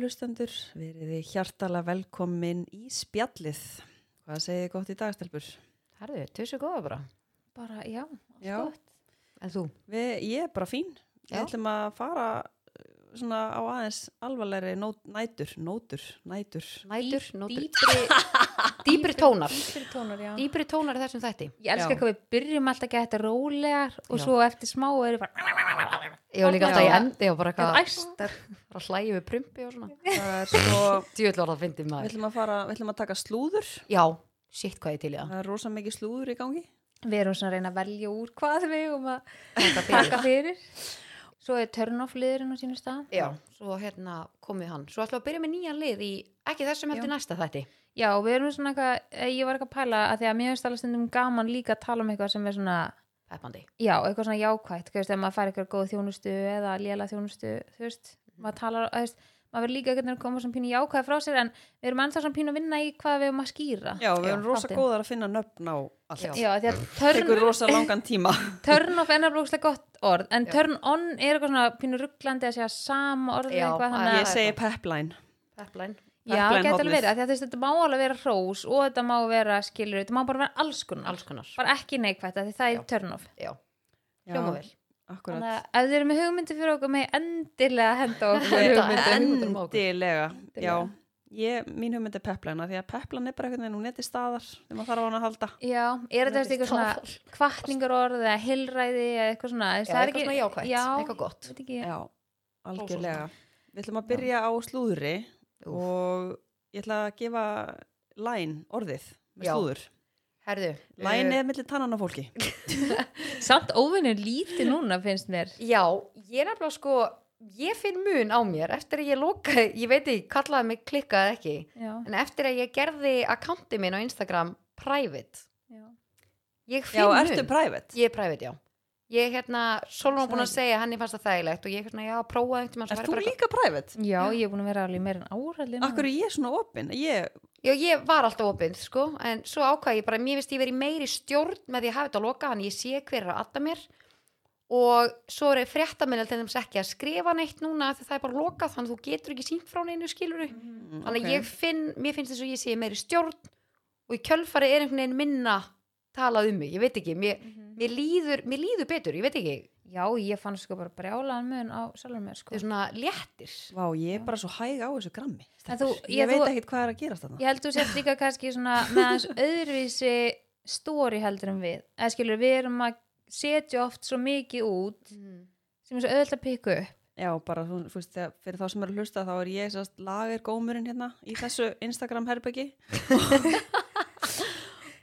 Hlustendur, verið þið hjartalega velkomin í spjallið. Hvað segið þið gott í dagstelpur? Herðu, þessu góða bara. Bara, já, allt Já. gott. En þú? Við, ég er bara fín. Við ætlum að fara uh, svona á aðeins alvarlegri nót, nætur, nótur, nætur. Nætur, Dý- nótur. dýpri- Dýpri tónar. Dýpri tónar, já. Dýpri tónar í þessum þætti. Ég elska Já. hvað við byrjum alltaf að geta rólegar og Já. svo eftir smá erum við bara Ég var líka alltaf í endi og bara Þetta eitthvað æstar. bara hlægi við prumpi og svona. Það er sko, Djúvill var það að fyndi við maður. ætlum að fara, við ætlum að taka slúður. Já, shit hvað ég til í það. Það er rosa mikið slúður í gangi. Við erum svona að reyna að velja úr hvað við um að Þetta taka fyrir. Svo er turn off liðurinn á sínu stað. Já, svo hérna komið hann. Svo ætlum við að byrja með nýjan lið í, ekki þessum heldur næsta þætti. Já, við erum svona eitthvað, eh, ég var eitthvað að pæla að því að mér Peppandi. já, eitthvað svona jákvætt, þú veist, ef maður fær eitthvað góð þjónustu eða léla þjónustu, þú veist, maður talar, þú veist, maður verður líka eitthvað að koma svona pínu jákvæð frá sér en við erum ennþá svona pínu að vinna í hvað við erum að skýra. Já, við erum rosa góðar að finna nöfn á allt. Já. Já, því að Tekur turn, rosa langan tíma. turn off er nefnilega gott orð, en Já. turn on er eitthvað svona pínu rugglandi að segja sama orð Já, Ég segi pepline. Pepplæn. Já, geta alveg verið, af því að þú veist, þetta má alveg vera hrós og þetta má vera skilur, þetta má bara vera alls konar, Alls konar. bara ekki neikvætt, af því það Já. er turn off. Já, Já, hljóma vel. Akkurat. Þannig að ef þið eru með hugmyndi fyrir okkur með endilega henda okkur Þetta hugmyndir. er hugmyndir um okkur. Endilega, já. Ég, mín hugmynd er pepline, því að pepline er bara einhvern veginn, hún er til staðar þegar maður þarf á hann að halda. Já, er þetta eitthvað svona kvartningar orð eða hilræði eða eitthvað svona Já, eitthvað svona jákvætt, Já, eitthvað gott. veit ekki Já, algjörlega. Við ætlum að byrja á slúðri Úff. og ég ætla að gefa læn orðið með Já. slúður. Herðu. Læn eh, er millir tannan á fólki. Samt óvinnur lítið núna finnst mér Já, ég er nefnilega sko, ég finn mun á mér eftir að ég lokaði, ég veit ekki, kallaði mig klikkað ekki, Já, en eftir að ég gerði akkanti minn á Instagram private, já, ég Já, finn mun. ertu private? Ég er private, já. Ég hérna, Solon búin að segja, henni fannst það þægilegt og ég hérna, já, prófaði einhvern Er þú líka private? já, ég er búin að vera alveg meira en áralli Akkur er ég svona opinn? Ég, Já, ég var alltaf opinn, sko, en svo ákvað ég bara, mér finnst ég verið meiri stjórn með því að hafa þetta að loka, hann ég sé hver er að adda mér og svo er fréttaminnel til þess ekki að skrifa neitt núna því það er bara lokað, þannig að þú getur ekki sínt frá neinu skiluru. mm, þannig ok. að ég finn, mér finnst þess að ég sé meiri stjórn og í kjölfari er einhvern veginn minna talað um mig, ég veit ekki mér, mér, líður, mér líður betur, ég veit ekki. Já, ég fann sko bara brjálaðan mun á sjálfur mér sko. Er svona léttir. Vá, ég er bara svo hæg á þessu grammi. En þú- Ég, ég- veit þú- ekkit hvað er að gerast þarna. Ég held þú sért líka kannski svona með hans öðruvísi stóri heldur en við. Eða skilur við erum að setja oft svo mikið út sem er svo auðvitað að pikka upp. Já, bara þú þú veist, þegar- fyrir þá sem eru að hlusta þá er ég sérst lager gómurinn hérna í þessu Instagram herbyggi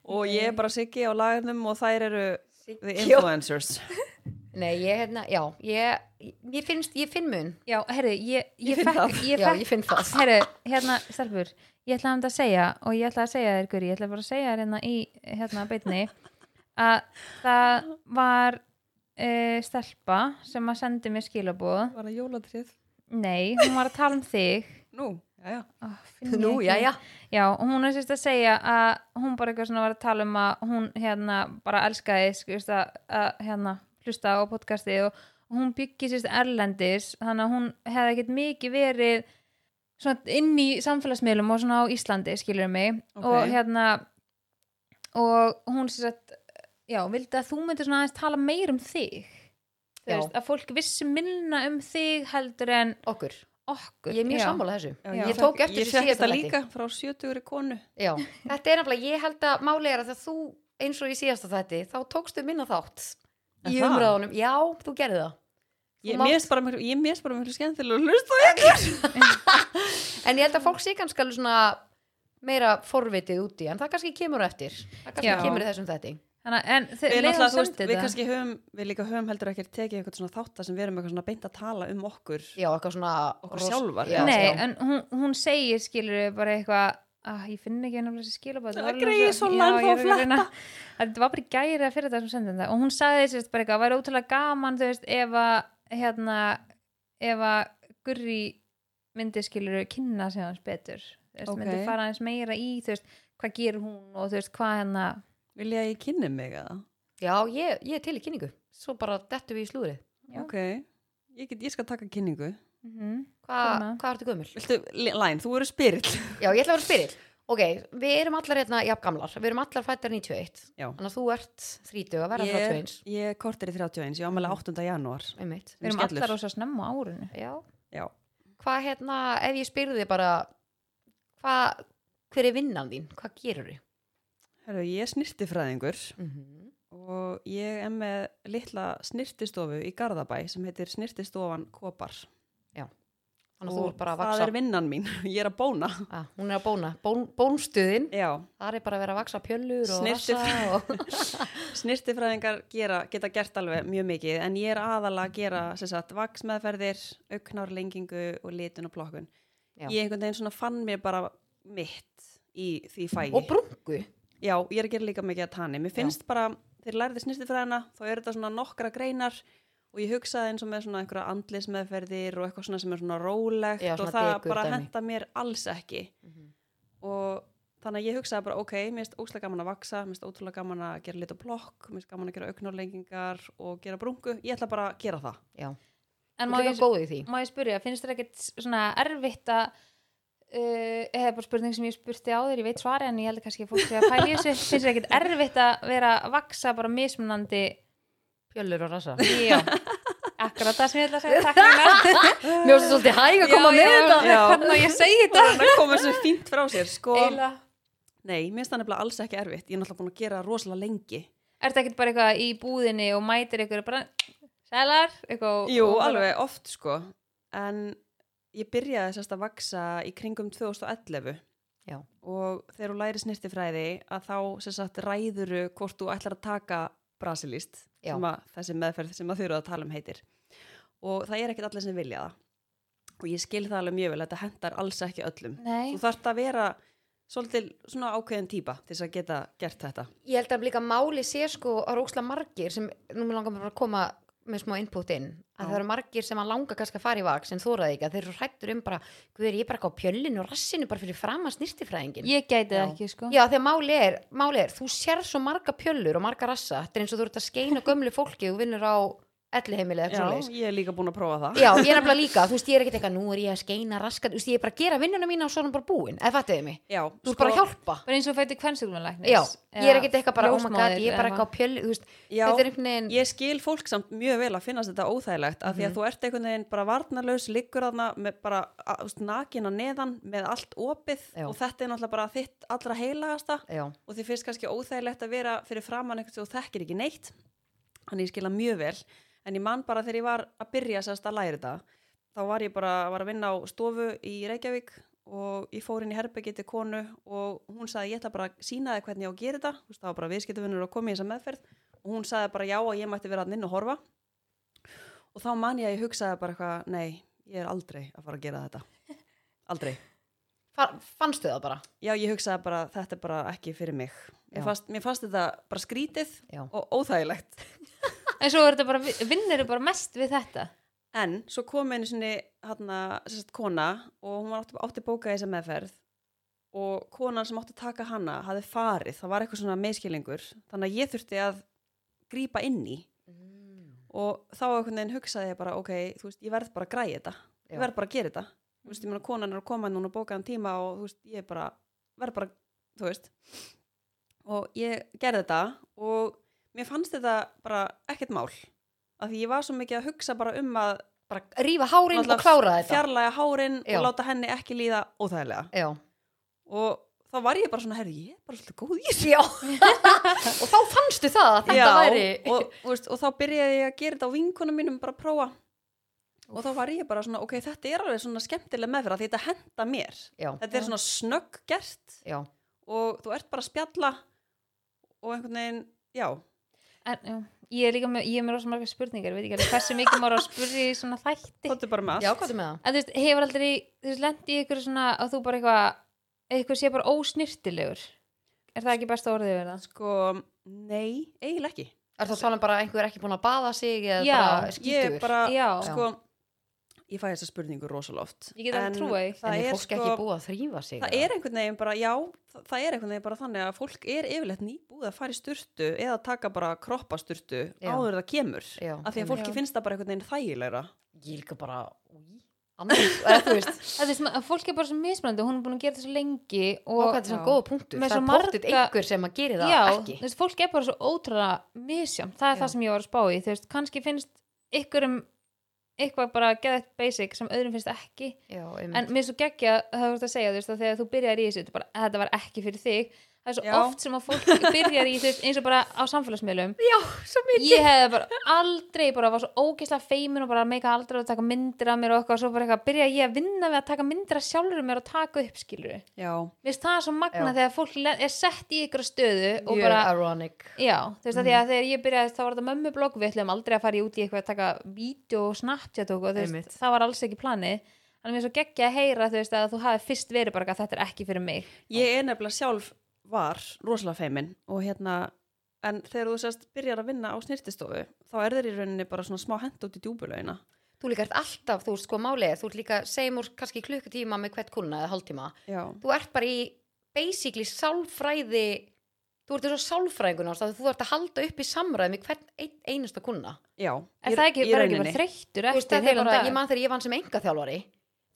og ég er bara Siggi á lagernum og þær eru the influencers. Nei, ég, hérna, já, ég, ég finnst, ég finn mun. Já, herri, ég, ég, Ég finn fekk, það. ég Já, fekk ég finn það. herri, hérna, stelpur ég ætla að þetta að segja og ég ætla að segja þér Guri, ég ætla bara að segja þér hérna í hérna beinni að það var uh, stelpa sem að sendi mér skilabóð Var það jólatrið? nei, hún var að tala um þig. Nú, já. oh, Nú, ekki. já, og hún er sérst að segja að hún bara eitthvað svona var að tala um að hún hérna bara elskaði skust, að, að hérna hlusta á podcasti og, hún byggi sérst erlendis þannig að hún hefði ekkert mikið verið svona inn í samfélagsmiðlum og svona á Íslandi skilur mig Ok. og hérna og hún sérst já, vildi að þú myndir svona aðeins tala meir um þig veist, að fólk vissi minna um þig heldur en Okkur, okkur ég er mjög Já. sammála þessu já Ég tók eftir þessu síðasta þetta líka frá 70 konu. Já, þetta er nefnilega, ég held að máli er að þegar þú, eins og í síðasta þætti þá tókstu minna þátt Er í það? umræðunum, já, þú gerði það Ég Þú ég mér bara miklu skemmtilega að hlusta á ykkur. En ég held að fólk sé kannski alveg svona meira forvitið úti, en það kannski kemur á eftir það kannski Já. kemur í þessum að- en Við, veist, sendið við það kannski höfum, við líka höfum heldur ekki tekið eitthvað svona þáttar sem við erum eitthvað svona beint að tala um okkur. Já, eitthvað svona Okkur ros- sjálfar, já, Nei, já. en hún, hún segir skilur bara eitthvað að ég finn ekki ennum þessi skilabóð Það greiði svo langt á að fletta. Þetta var bara í gæri að fyrir það sem sendið það og hún sagði sérst bara eitthvað, væri ótrúlega gaman þú veist, ef að hérna, ef að Gurri myndi skilur kynna sig hans betur þú veist, Ok. myndi fara hans meira í þú veist, hvað gerir hún og þú veist, hvað hérna Vilja að ég kynni mig eða? Já, ég, ég er til í kynningu Svo bara dettu við í slúrið Já. Ok, ég, get, ég skal taka kynningu. Mhm. Hva, Svona. hvað ertu gömul? Viltu, Læn, þú eru spyrill. Já, ég ætla að vera spyrill Ok, við erum allar hérna jafn gamlar Við erum allar fættar 91 Já. Þannig að þú ert 30 að vera Ég, 31 ég kortir í 31, ég ámæli 8. janúar. Einmitt. Við erum allar rosa snemma á árinu Já. Já. Hvað hérna, ef ég spyrði þig bara hvað, hver er vinnan þín? Hvað gerur þið? Herru, ég er snirtifræðingur Mm -hmm. og ég er með litla snirtistofu í Garðabæ sem heitir Snirtistofan Kopar. Þannig að þú Og ert bara að það vaksa er vinnan mín, ég er að bóna. ah, Hún er að bóna, Bón, bónstuðin Já, Það er bara að vera að vaksa pjöllur og rassa og... snirtifræðingar gera, geta gert alveg mjög mikið en ég er aðalega að gera sagt, vaksmeðferðir, auknárlengingu og litun og plokkun. Já. Ég einhvern veginn svona fann mér bara mitt í því fæi. og brungu Já, ég er að gera líka mikið að tanni. Mér finnst bara, þegar ég lærði snirtifræðina, þá er þetta svona nokkra greinar og ég hugsaði eins og með svona einhverja andlismeðferðir og eitthvað svona sem er svona rólegt Já, og svona það dekur bara dæmi. henda mér alls ekki. Og þannig að ég hugsaði bara, ok, mér finnst óslega gaman að vaksa, mér finnst ótrúlega gaman að gera lit og plokk, mér finnst gaman að gera auknárlengingar og gera brungu. Ég ætla bara að gera það. Já, En má ég, líka góð í því má ég spyrja, finnst þér ekkert svona erfitt að uh, eða bara spurning sem ég spurti á þér, ég veit svari en ég held kannski að fólk sé að pæla í þessu finnst þér ekkert erfitt að vera að vaksa bara mismunandi Pjöllur og rassa já, akkurat það sem ég ætla að segja takk fyrir Mér finnst svolítið hæg að koma með þetta Já. hvernig á ég að segja þetta Það komur svo fínt frá sér, sko. Eila. Nei, mér finnst það nefnilega alls ekki erfitt. Ég er náttúrulega búin að gera rosalega lengi. Er þetta ekkert bara eitthvað í búðinni og mætir ykkur bara sælar? Eitthvað, Jú, ég byrjaði sérst að vaksa í kringum 2011 Já. og þegar þú læri snirtifræði að þá sérst að ræðuru hvort þú ætlar að taka brasilist sem að þessi meðferð sem að þau eru að tala um heitir. Og það er ekkert allir sem vilja það. Og ég skil það alveg mjög vel þetta hendar alls ekki öllum. Nei, þú þarft að vera svolítið svona ákveðin típa til þess að geta gert þetta. Ég held að líka máli sé sko að róksla margir sem, nú mér langar bara að koma með smá input inn, að Já. það eru margir sem að langa kannski að fara í vaks en þóraði ekki að þeir eru hrættur um bara, ég er bara ekki á pjöllinu og rassinu bara fyrir fram að snirtifræðingin ég gæti það ekki sko. Já, þegar máli er, máli er, þú sér svo marga pjöllur og marga rassa, þetta er eins og þú ert að skeina gömlu fólki og vinnur á elliheimili eða Já, ég er líka búin að prófa það. Já, ég er nefnilega líka, þú veist, ég er ekkert eitthvað, nú er ég að skeina raskat, þú veist, ég er bara að gera vinnuna mína og svo er hún bara búin, eða fattuðið mig? Já, Þú ert bara að hjálpa. bara eins og fættu kvennsuglumalæknis Já, ég er ekkert eitthvað bara, oh my god, ég er bara eitthvað á pjölu, þú veist, Já, þetta er einhvern veginn, ég skil fólk samt mjög vel að finnast þetta óþægilegt af því að þú ert einhvern veginn bara varnarlaus liggur þarna með bara að- þú veist, nakin að neðan með allt opið Já. og þetta er náttúrulega bara þitt allra heilagasta já, og þið finnst kannski óþægilegt að vera fyrir framann eitthvað sem þú þekkir ekki neitt. Þannig ég skila mjög vel en ég man bara þegar ég var að byrja sérst að læra þetta þá var ég bara var að vinna á stofu í Reykjavík og ég fór inn í herbyggi til konu og hún sagði ég ætla bara að sína þig hvernig ég á að gera þetta Þú veist, það var bara viðskiptavinnur að koma í þessa meðferð og hún sagði bara já að ég mætti vera að inn og horfa og þá man ég að ég hugsaði bara eitthvað nei, ég er aldrei að fara að gera þetta aldrei Fa fannstu það bara? Já, ég hugsaði bara, þetta er bara ekki fyrir mig. Já. Mér fannst þetta bara skrítið Já. og óþægilegt. en svo er þetta bara, vinnur bara mest við þetta? En svo kom einu sinni hérna, sérst, kona og hún var átti, átti bóka í þessa meðferð og konan sem átti að taka hana hafði farið, það var eitthvað svona meðskilingur þannig að ég þurfti að grípa inn í. Og þá einhvern veginn hugsaði ég bara, ok, þú veist, ég verð bara að græja þetta, Já. ég verð bara að gera þetta. Þú veist, ég meina konan er að koma núna og bókaðan tíma og þú veist, ég bara, verð bara þú veist. Og ég gerði þetta og mér fannst þetta bara ekkert mál af því ég var svo mikið að hugsa bara um að Bara rífa hárin og klára þetta? fjarlæga hárin Já. og láta henni ekki líða óþægilega Já. og þá var ég bara svona, herri, ég er bara svolítið góð í þessu og þá fannstu það að þetta væri... og, og, og þá byrjaði ég að gera þetta á vinkunum mínum bara að prófa og þá var ég bara svona, ok, þetta er alveg svona skemmtileg meðferð af því þetta henda mér Já. þetta er svona snögg gert Já. og þú ert bara að spjalla og einhvern veginn, já en, já, ég er líka með, ég er með rosa margar spurningar veit ekki alveg hversu mikið maður á að spurja í svona þætti. Þóttu bara með Já, allt. hvað er með það? en þú veist, hefur aldrei, þú veist, lendi í ykkur svona að þú bara eitthvað, eitthvað sé bara ósnirtilegur er það ekki besta orðið það? sko, nei, eiginlega ekki. Er það að tala um bara einhver er ekki búin að baða sig eða Já, bara ég bara, Já. sko ég fæ þessa spurningu rosaloft Ég get alveg því. En það er fólk sko ekki búið að þrýfa sig? það er einhvern veginn bara, já, það, það er einhvern veginn bara þannig að fólk er yfirleitt nýbúið að fara í sturtu eða taka bara kroppasturtu áður það kemur. Já, af því að fólki Já. finnst það bara einhvern veginn þægilegra. Ég líka bara... Það að fólk er bara svo mismunandi hún er búin að gera það svo lengi og og þetta er svona góða punktur. Með það er marga- einhver sem að gera það já, ekki. veist, fólk er bara svo ótrúlega misjám, það er Já. það sem ég var að spá í. Veist, kannski finnst ykkurum eitthvað bara geðið basic sem öðrum finnst ekki. Já, en mér svo geggja það veist að segja þú veist að þegar þú byrjar í þessu bara, þetta var ekki fyrir þig það er svo Já. oft sem að fólk byrjar í veist eins og bara á samfélagsmiðlum. Já, svo mikið. Ég hefði bara aldrei bara var svo ógeðslega feimin og bara meika aldrei að taka myndir af mér og eitthvað og svo bara eitthvað byrja ég að vinna við að taka myndir af sjálfur mér og taka upp skilur Já, finnst það svo magna Já. þegar fólk er sett í ykkur stöðu og mjög bara ironic. Já, þú veist að því Mhm. að þegar ég byrjaði þá var þetta mömmublogg, við ætlum aldrei að fara í út í eitthvað að taka vídeo og snapchat og, veist, það var alls ekki planið. Þannig að mér er svo geggja að heyra þú veist að þú hafi fyrst verið bara að þetta er ekki fyrir mig. Ég er nefnilega sjálf var rosalega feimin og hérna en þegar þú sérst byrjar að vinna á snirtistofu þá er þeir í rauninni bara svona smá hend út í djúbulauina þú líka ert alltaf, þú veist sko málið er, þú ert líka segjum úr kannski klukkutíma með hvert kuna eða hálftíma. Já, þú ert bara í basically sálfræði þú ert eins og sálfræðingun ást þú ert að halda upp í samræði með hvern ein, einasta kuna já Er í- það ekki, bara ekki bara þreyttur eftir þetta er heilan bara, dag? ég man þegar ég vann sem engaþjálfari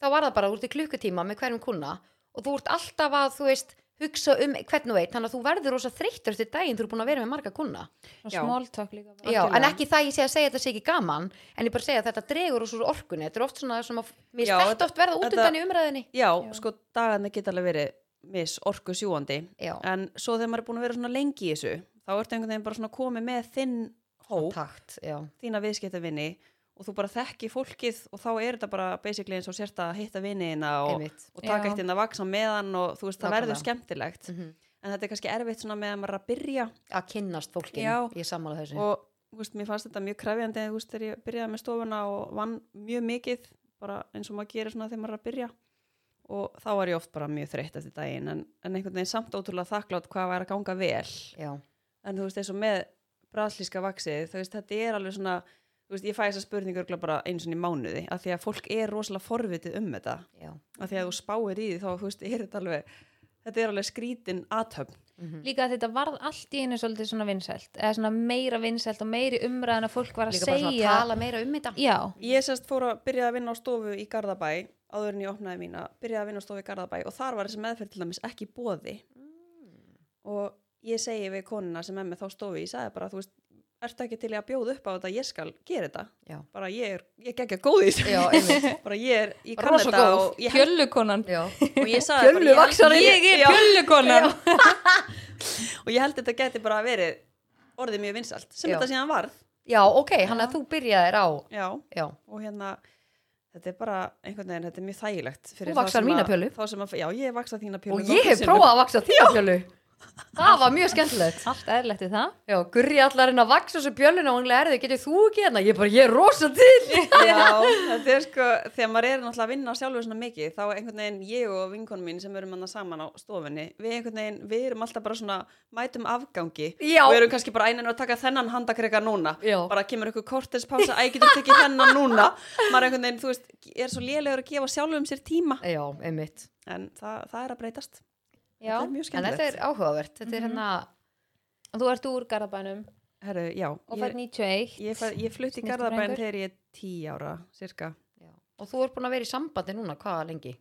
þá var það bara, þú ert í klukkutíma með hverjum kuna og þú ert alltaf að, þú veist hugsa um hvern og veit, þannig að þú verður rosa þreyttur eftir daginn þú ert búin að vera með marga kuna Já. en ekki það ég sé að segja að þetta sé ekki gaman en ég bara segja að þetta dregur úr svo orkunni. Þetta er oft svona sem að mér þetta- oft verða út undan í umræðinni Já, Já. sko dagarnir geta alveg verið miss orku sjúandi Já, en svo þegar maður er búin að vera svona lengi í þessu þá ertu einhvern veginn bara svona komið með þinn hóp, takt, já, þína viðskiptavinni og þú bara þekki fólkið og þá er þetta bara basically eins og sérst að hitta vinniðina og, og taka eitt inn að vaksa meðan og þú veist það verður skemmtilegt. Mm en þetta er kannski erfitt svona með að maður er að byrja. Að kynnast fólkin, Já. ég sammála þessu. Og þú veist, mér fannst þetta mjög krefjandi þú veist, þegar ég byrjaði með stofuna og vann mjög mikið bara eins og maður gerir svona þegar maður er að byrja. Og þá var ég oft bara mjög þreytt eftir daginn en, en einhvern veginn samt ótrúlega þakklátt hvað var að ganga vel. Já, en þú veist eins og með bræðslíska vaksið þú veist þetta er alveg svona þú veist ég fæ þessa spurningu bara eins og í mánuði af því að fólk er rosalega forvitið um þetta. Já. Af því að þú spáir í því þá þú veist er þetta alveg þetta er alveg skrítin aðtöfn mm Líka að þetta varð allt í einu svolítið svona vinsælt eða svona meira vinsælt og meiri umræðan að fólk var að líka bara svona segja að tala meira um þetta. Já, ég sérst fór að byrja að vinna á stofu í Garðabæ áður en ég opnaði mína byrjaði að vinna á stofu í Garðabæ og þar var þessi meðferð til dæmis ekki bóði og ég segi við konuna sem er með þá stofu ég sagði bara þú veist ertu ekki til að bjóða upp á þetta? Ég skal gera þetta. Já. bara ég er, ég geggja góð í þessu. Já, einmitt. Bara ég er, ég kann þetta pjöllukonan já, og ég sagði bara Fjölluvaxari. ég, Ég er pjöllukonan og ég held þetta geti bara verið orðið mjög vinsalt sem Já. þetta síðan varð. Já, ok, hann að þú byrjaðir á já, já, og hérna þetta er bara einhvern veginn, þetta er mjög þægilegt fyrir Þú sem mína að- pjölu. að, já, ég hef vaksað þína pjölu og ég hef prófað að vaksa þína pjölu það var mjög skemmtilegt. Allt eðlilegt við það. Já, Gurri allar inn að vaksa þessu pjölinu og hann erði, getur þú ekki hérna? Ég bara, ég er rosa til. Já, þetta er sko, þegar maður er náttúrulega að vinna sjálfur svona mikið, þá einhvern veginn ég og vinkonum mín sem erum hann saman á stofunni við einhvern veginn, við erum alltaf bara svona mætum afgangi. Já. og erum kannski bara eininu að taka þennan handakreka núna. Já. bara kemur einhver kortespása, æ, getur tekið þennan núna? Maður einhvern veginn, þú veist, er svo en það, það er að breytast Já, þetta er mjög skemmtilegt þetta er áhugavert, þetta er Mhm. hérna og þú ert úr Garðabænum. Herru, já, og ég, færð 91 ég, fæ- ég flutti í Snyrtifræðingur. Garðabæn þegar ég er tí ára, cirka já. og þú ert búin að vera í sambandi núna, hvað lengi?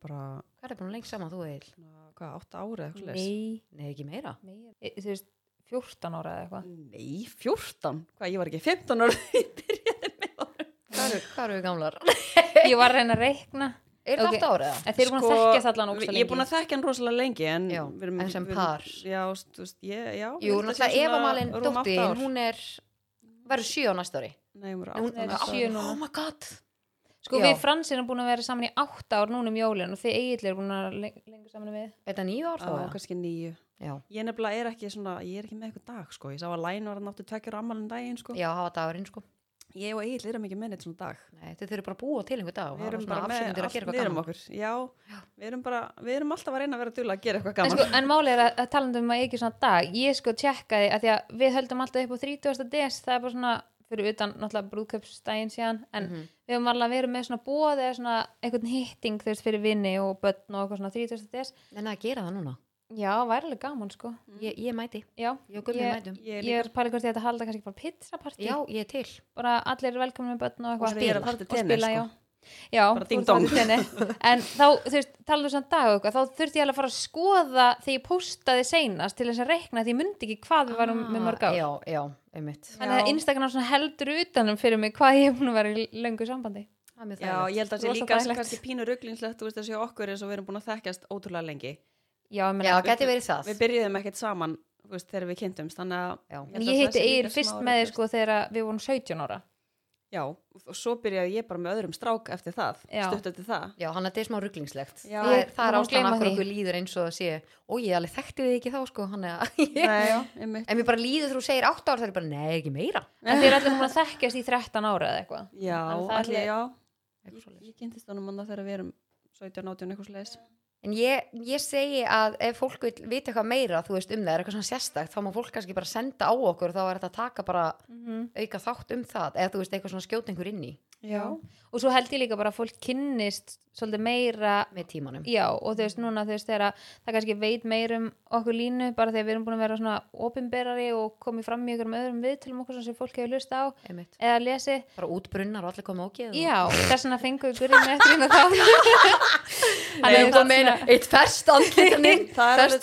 Bara, hvað er búin að lengi saman þú eil svona, hvað, átta ára eða eitthvað Nei, nei, ekki meira. Meira. E, þú veist 14 ára eða eitthvað. Nei, 14? Hvað, ég var ekki 15 ára þegar ég byrjaði með honum. hvað eru, hvað eru við gamlar? Ég var að reyna að reikna er Ok. þetta átt árið En þeir eru búin að þekkja allan ógsta Sko, Ég lengi er búin að þekkja hann rosalega lengi en, Já, við erum, en sem við- par. Já, þú veist, ég, já jú, ég að náttúrulega Eva Malin dóttin, ár. hún er verður sjö á næsta ári Nei, hún er er sjö núna. oh my god Sko Já. við Fransir erum búin að vera saman í 8 ár núna um jólin og þið eiginlega eru búin að leng lengur saman við er þetta nýju ár þá Já, eða? kannski nýju já, Ég nefnilega er ekki svona, ég er ekki með eitthvað dag sko. Ég sá að Læn var að náttu tvekjur ammálinn daginn sko. já, hafa dagurinn sko Ég og Egil erum ekki með neitt svona dag. Nei, þið þurfum bara búa til einhver dag og Við erum bara með allt um gaman. okkur. Já, við erum bara, við erum alltaf að reyna að vera dula að gera eitthvað En, gaman. sko, en máli er að, að talandi um að ekki svona dag. Ég sko tjekkaði að því að við höldum alltaf upp á 30. des. Það er bara svona fyrir utan náttúrulega brúðköpsdægin síðan. En Mhm. við höfum alveg verið með svona bóð eða svona einhvern hitting þú veist fyrir vinni og börn og eitthvað svona 30. des. En að gera það núna já, væri alveg gaman sko. Ég, ég mæti, já, ég og Ég- mætum. Ég er ég er pælið hvort ég ætti að halda kannski bara pizzapartí. Já, ég er til. Bara allir er velkomin með börn og Og eitthvað spila. Er fara til og spila, sko. já. já, Bara þú í tenni. en þá, þú veist, talaðu svona dag og eitthvað, þá þurfti ég alveg að fara að skoða þegar ég postaði seinast til þess að reikna því ég myndi ekki hvað við varum með mörg Ah, Já, já, einmitt. Þannig að. Instagram svona heldur utanum fyrir mig hvað ég er búin að vera í löngu sambandi. Já, ég held að það sé líka kannski pínu rugglingslegt, þú veist þessi okkur eins og við erum búin að þekkjast ótrúlega lengi. Já, ég, Já, geti verið það Við byrjuðum ekkert saman, þú veist, þegar við kynntumst, ég það heiti smá fyrst með rugglingslegt. sko þegar við vorum 17 ára Já, og svo byrjaði ég bara með öðrum strák eftir það, stutt eftir það. Já, hann þetta er smá rugglingslegt. Það er, er ástæðan af hverju líður eins og það sé og ég alveg þekkti þið ekki þá sko hann er að Nei, já. En mér bara líður þú segir 8 ár það er bara, nei, ekki meira en þið eru allir múin að þekkjast í 13 ára eða eitthvað Já, er allir, já. Svoleiðis. Ég kynntist honum annað þegar við erum 17, 18, eitthvað slegis. En ég, ég segi að ef fólk vil vita eitthvað meira, þú veist, um það er eitthvað svona sérstakt, þá má fólk kannski bara senda á okkur og þá er þetta að taka bara Mhm. auka þátt um það, eða þú veist, eitthvað svona skjóta einhver inn í Já. og svo held ég líka bara að fólk kynnist svolítið meira með tímanum. já og þú veist núna þú veist þegar að það kannski veit meir um okkur línu bara þegar við erum búin að vera svona opinberari og komið fram í ykkur með öðrum viðtölum okkur sem fólk hefur hlusta á Einmitt. eða lesi Bara útbrunnar og allir komið ógeð. já þess vegna fengum við gurri með eftir hérna þá Það Þannig að meina, eitt ferst andlitaninn, Það er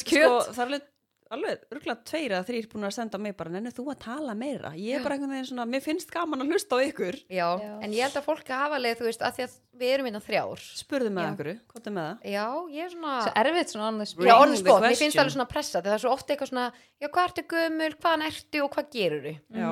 alveg, sko, alveg, rúglega tveir eða þrýr búin að senda mig bara, nenni þú að tala meira? Ég er bara einhvern veginn svona, mér finnst gaman að hlusta á ykkur. Já, Já. en ég held að fólk hafa leið, þú veist, að því að við erum innan þrjár. Spurðu með Já. einhverju, hvað er með það? Já, ég er svona... svo erfitt svona annars Já, the spot, mér finnst alveg svona pressa það er svo ofta eitthvað svona, já, hvað ertu gömul, hvaðan ertu og hvað gerur þú? Já,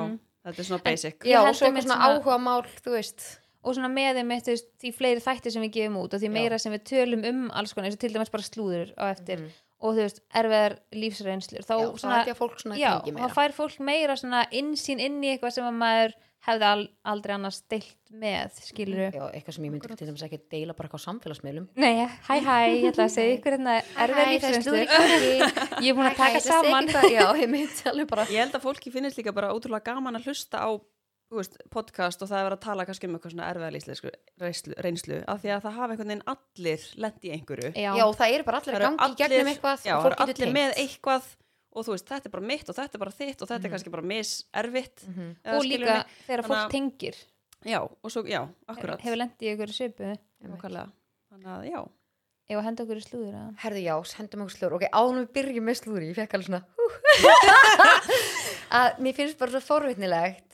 þetta er svona basic. Ég Já, held og svo svona áhuga mál, þú veist. og svona með þú veist, því fleiri þættir sem við gefum út og því Já. meira sem við tölum um alls konar eins og til dæmis bara slúður á eftir Mhm. Og þú veist, erfiðar lífsreynslur þá Já, svona, held ég að fólk svona já, þá fær fólk meira svona innsýn inn í eitthvað sem að maður hefði al, aldrei annars deilt með skilur Já, eitthvað sem ég myndi til dæmis ekki deila bara eitthvað á samfélagsmiðlum. Nei, hæ hæ, ég ætla að segja ykkur hérna erfiðar lífsreynslur. ég er búin að taka saman. Já, ég myndi alveg bara. Ég held að fólki finnist líka bara ótrúlega gaman að hlusta á veist, podcast og það er verið að tala kannski um eitthvað svona erfiða lífsleisku reynslu, reynslu af því að það hafa einhvern veginn allir lent í einhverju. Já, Já, það eru bara allir að eru gangi í gegnum eitthvað já, og það eru allir með tengt. eitthvað og þú veist, þetta er bara mitt og þetta er bara þitt og þetta er kannski bara miserfitt Mhm. eða og líka mig. þegar fólk að- tengir Já, og svo, já, akkurat hefur lendið í Einmitt. Nákvæmlega. Þannig að, já, ef að henda okkur í slúður eða? Herðu já, hendum okkur slúður. Ok, ánum við byrjum með slúður, ég fekk alveg svona að mér finnst bara svo forvitnilegt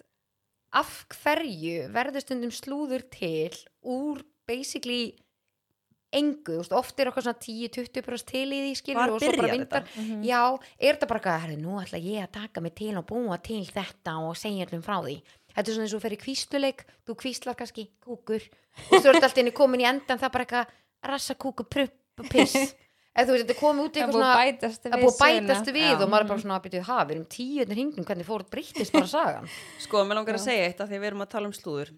af hverju verður stundum slúður til úr basically engu, þú veist, oft er okkar svona 10-20% til í því skilur og svo bara vindar Mhm. Já, er þetta bara eitthvað, herðu, nú ætla ég að taka mig til og búa til þetta og segja allum frá því. Þetta er svona eins og þú fer í kvísluleik, þú kvíslar kannski kúkur og svo er þetta alltaf inni komin í endan það er bara eitthvað rassakúku, prupp og piss eða þú veist, þetta komið út í eitthvað svona að bætast búið að söguna. bætast við Já. og maður er bara svona að byrja ha, við erum tíu önnur hringnum, hvernig fór breyttist bara sagan sko, mér langar að Já. segja eitt af því að við erum að tala um slúður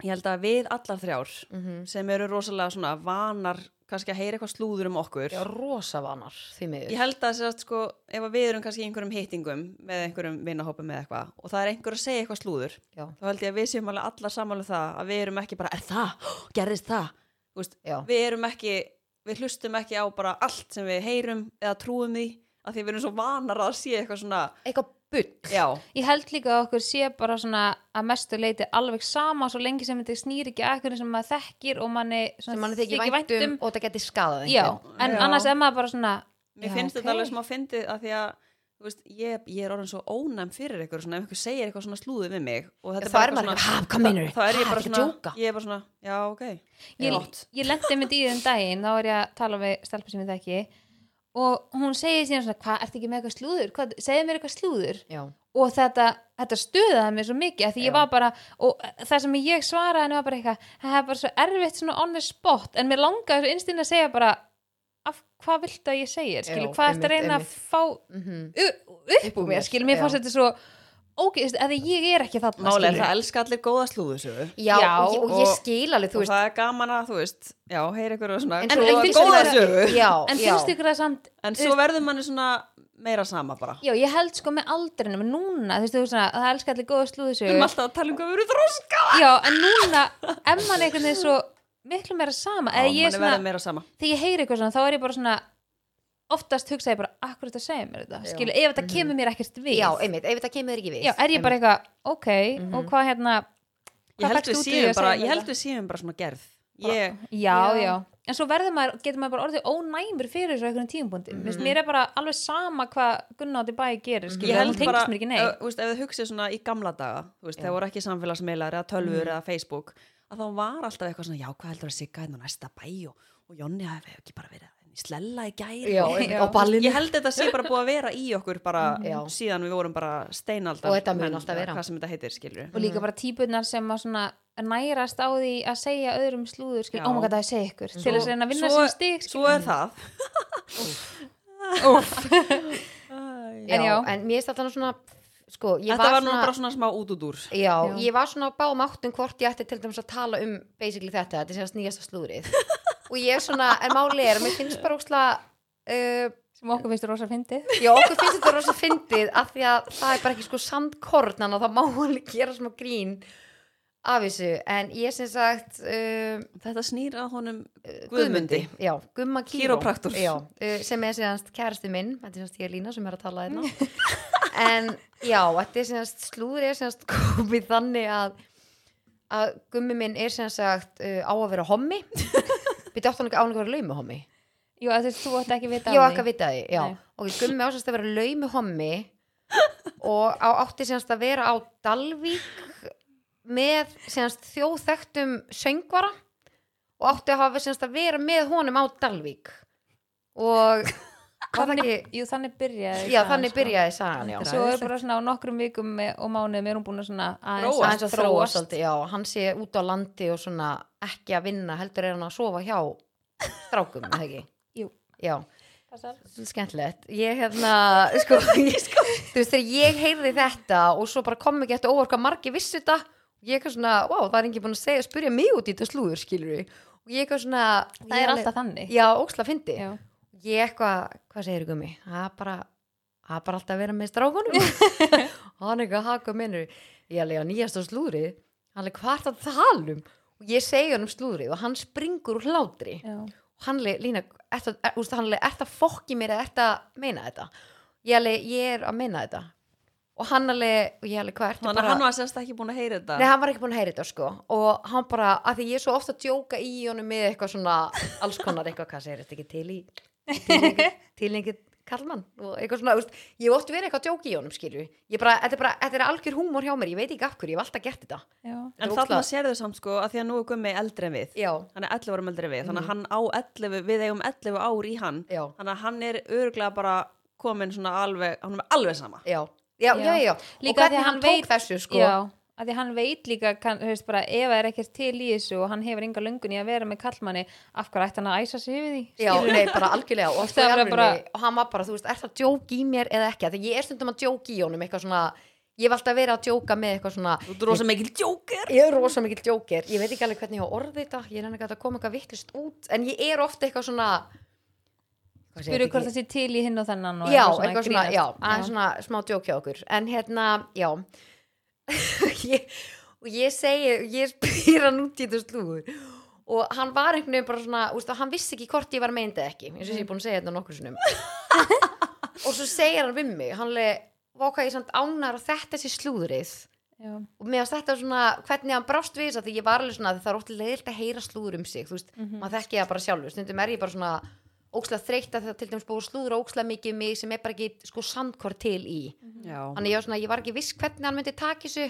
Ég held að við allar þrjár mm sem eru rosalega svona vanar kannski að heyra eitthvað slúður um okkur Já, rosa vanar, því miður Ég held að sérst, sko, ef að við erum kannski í einhverjum hittingum með einhverjum vinnahópum með eitthvað og það er einhver að segja eitthvað slúður Já. þá held ég að við séum allar samanlega það að við erum ekki bara, er það? Gerðist það? Já. við erum ekki, við hlustum ekki á bara allt sem við heyrum eða trúum því að því við erum svo vanar að sé eitthvað svona, Eitthvað bull já, Ég held líka að okkur sé bara svona að mestu leiti alveg sama svo lengi sem þetta snýr ekki að eitthvað sem maður þekkir og manni sem mann þykir væntum og þetta geti skadað en Já. annars er maður bara svona mér já, finnst ok. þetta alveg smá fyndið að því að veist, ég, ég er orðin svo ónæm fyrir eitthvað svona, ef einhver segir eitthvað svona slúðið við mig og þetta bara er maður eitthvað meinarðu? þá er ég bara svona, ég er bara svona, já, ok Ég, Gott. ég lendi með dýðin daginn þá er ég að tala við stelpa sem ég þekki og hún segir síðan svona hvað, ertu ekki með eitthvað slúður? Hvað, segðu mér eitthvað slúður Já, og þetta, þetta stuðaði mér svo mikið af því Já. ég var bara, og það sem ég svaraði henni var bara eitthvað, það er bara svo erfitt svona on the spot, en mér langaði svo innstinn að segja bara, af hvað viltu að ég segja, skilur, Já, hvað ertu að einmitt, reyna að fá mhm. u- upp úr mér, skilur, mér fannst þetta svo ógeðist, að ég er ekki þarna, er skilur. það elska allir góða slúðusögu Já, Já, og, ég- og ég og- skil alveg, þú og veist það er gaman að, þú veist, já, heyra ykkur og svona. En En- svo en góða sögu. Já, en finnst ykkur það samt en svo verður manni svona meira sama bara. Já, ég held sko með aldrinum, en núna, þú veist, þú veist það elskar allir góða við slúðisögu. erum alltaf að tala um hvað við erum þróska Já, en núna, ef mann svo miklu meira sama, eða ég manni verður meira sama. þegar ég heyri eitthvað svona, þá er ég bara svona, oftast hugsa ég bara, akkur þetta segir mér þetta, Já. skilu, ef þetta kemur mér ekkert við. Já, einmitt, ef þetta kemur ekki við Já, er ég bara eitthvað, ok, Mhm. og hvað hérna, ég held fékkstu við út úr því séum að bara segja ég mér held við séum bara svona gerð. Ég, já, Já. já, en svo verður maður, getur maður bara orðið ónæmur fyrir þessu einhvern tímpunkti mm -hmm. mér er bara alveg sama hvað Gunnar átti bæði gerir skilur, ég hún held tengist bara mér ekki neitt. þú veist, ef þið hugsið svona í gamla daga þú veist, þegar voru ekki samfélagsmeilar eða tölfur eða Facebook að þá var alltaf eitthvað svona já, hvað heldur að sigga hérna næsta bæ og, og Jonni hafi ekki bara verið í slella í gæri já, Já. á ballinu. Ég held þetta sé bara búið að vera í okkur bara Já. síðan við vorum bara steinaldar Og þetta mun menn, alltaf vera. hvað sem þetta heitir, skilur og líka bara típunar sem að svona nærast á því að segja öðrum slúður skil, Já. oh my god, það er segja ykkur. Til þess að vinna svo, sér stig svo er það. En já. en mér er þetta svona sko, ég þetta var nú svona, bara svona smá út út úr. Já, Já. ég var svona á báðum áttum hvort ég ætti til dæmis að tala um basically þetta, þetta er sérst nýjasta slúrið og ég er svona, en máli er, mér finnst bara ósla uh, sem okkur finnst rosa fyndið. Já, okkur finnst þetta rosa fyndið af því að það er bara ekki sko sandkorn þannig að það má alveg gera smá grín af þessu, en ég sem sagt uh, þetta snýr að honum Guðmundi, já, Gumma Kíró Kírópraktor. já, uh, sem er sérst kærastu minn, þetta er sérst ég Lína sem er að tala hérna en já, þetta er sérst slúður er sérst komið þannig að að Gummi minn er sérst sagt uh, á að vera hommi. Við dáttum ekki á hann að vera laumi hommi Jú, þú veist, þú ætti ekki vita já, af ekki að vita því, já. Nei. og Gummi ásast að vera laumi hommi og á, átti sérst að vera á Dalvík með sérst þjóðþektum söngvara og átti að hafa sérst að vera með honum á Dalvík. Og það ekki Jú, þannig byrjaði já, sagan, þannig sko. byrjaði sagan, já Svo er bara svona á nokkrum vikum og mánuðum er hún búin að svona aðeins Þróast. að þróast svolítið, já, hann sé út á landi og svona ekki að vinna, heldur er hann að sofa hjá strákum, eða ekki? Jú. Já, skemmtilegt ég hérna, sko, ég, sko þú veist, þegar ég heyrði þetta og svo bara kom ekki eftir óvart hvað margir vissu þetta ég eitthvað svona, wow, það er ekki búin að segja spyrja mig út í þetta slúður, skilur við og ég eitthvað svona Það er alltaf þannig já, óksla fyndi Já. Ég eitthvað, hvað segir gummi? Það er bara, það er bara alltaf að vera með strákunum. Og hann eitthvað haka minnur, ég alveg á nýjasta slúðrið. Hann alveg hvað er það að tala um? Og ég segi hann um slúðrið og hann springur úr hlátri. Já. og hann alveg, Lína, ertu, er, úst, hann alveg, ert að fokki mér eða ert að meina þetta? Ég alveg, ég er að meina þetta. Og hann alveg, og ég alveg, hvað bara að hann var sérst ekki búin að heyra þetta? Nei, hann var ekki búin að heyra þetta sko. Og hann bara, að því ég er svo ofta að djóka í honum með eitthvað svona, alls konar eitthvað, hvað segir þetta ekki til í til einhver kallmann og eitthvað svona, úst, ég hef oft verið eitthvað að djóka í honum skilju, ég bara, þetta er bara, þetta er algjör húmor hjá mér, ég veit ekki af hverju, ég hef alltaf gert þetta. Já. en þarna ógeðslega- sérðu samt sko að því að nú er gummi eldri en við. Já, hann er 11 árum eldri en við þannig Mhm. að hann á 11, við eigum 11 ár í hann. Já, þannig að hann er örglega bara komin svona alveg, hann er alveg sama. Já. Já, já, já, Líka og því hvernig að hann hann tók veit- þessu sko. Já, að því hann veit líka kann, veist, bara, ef það er ekkert til í þessu og hann hefur enga löngun í að vera með kallmanni af hverju ætti hann að æsa sig yfir því? Já, nei, bara algjörlega og, var bara... bara- og hann var bara, þú veist, er það djók í mér eða ekki, þegar ég er stundum að djóka í honum eitthvað svona, ég hef alltaf verið að djóka með eitthvað svona, þú er rosa mikil djóker ég er rosa mikil djóker ég veit ekki alveg hvernig ég á orðið þetta ég er ennig að koma eitthvað vittlust út en ég er ofta eitthvað svona Spyrir hvort það sé til í hinn og þennan og já, eitthvað eitthvað svona, já, aðeins svona smá djók hjá okkur. En hérna, já ég, og ég segi ég spyr hann út í þetta slúður. Og hann var einhvern veginn bara svona úst, hann vissi ekki hvort ég var meindi ekki eins og ég er búin að segja þetta nokkur sinnum. Og svo segir hann við mig hann leið, váka ég samt ánar og þetta sé slúðrið. Já. og mér finnst þetta svona hvernig hann brást við þess að ég var alveg svona það er ótt leiðilt að heyra slúður um sig þú veist, maður þekki það bara sjálfur. Stundum er ég bara svona ókslega þreytt að það til dæmis búið slúður ókslega mikið um mig sem er bara ekki sko sandkort til í. Já, þannig ég var svona, ég var ekki viss hvernig hann myndi taka þessu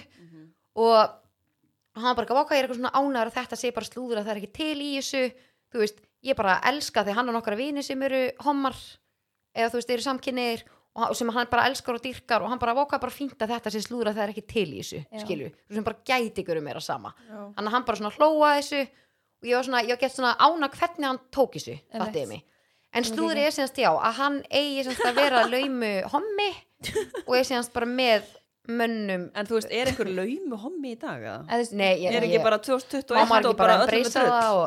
og hann bara gaf okkar, ég er eitthvað svona ánæður að þetta sé bara slúður að það er ekki til í þessu. Þú veist, ég bara elska því hann og nokkara vini sem eru hommar eða þú veist, eru samkynniðir og hann- sem hann bara elskar og dýrkar og hann bara voka bara fínt að þetta sé slúður að það er ekki til í þessu Já. skilju, þú sem bara gæti ykkur um meira sama. Að hann bara svona hlóa þessu og ég var svona, ég var gett svona ána hvernig hann tók þessu, fattiði mig en slúður er semst já, að hann eigi semst að vera laumu hommi og er semst bara með mönnum. En þú veist, er einhver laumu hommi í dag eða? Nei, ég, er ekki ég, bara má 2021 maður og bara bara öllum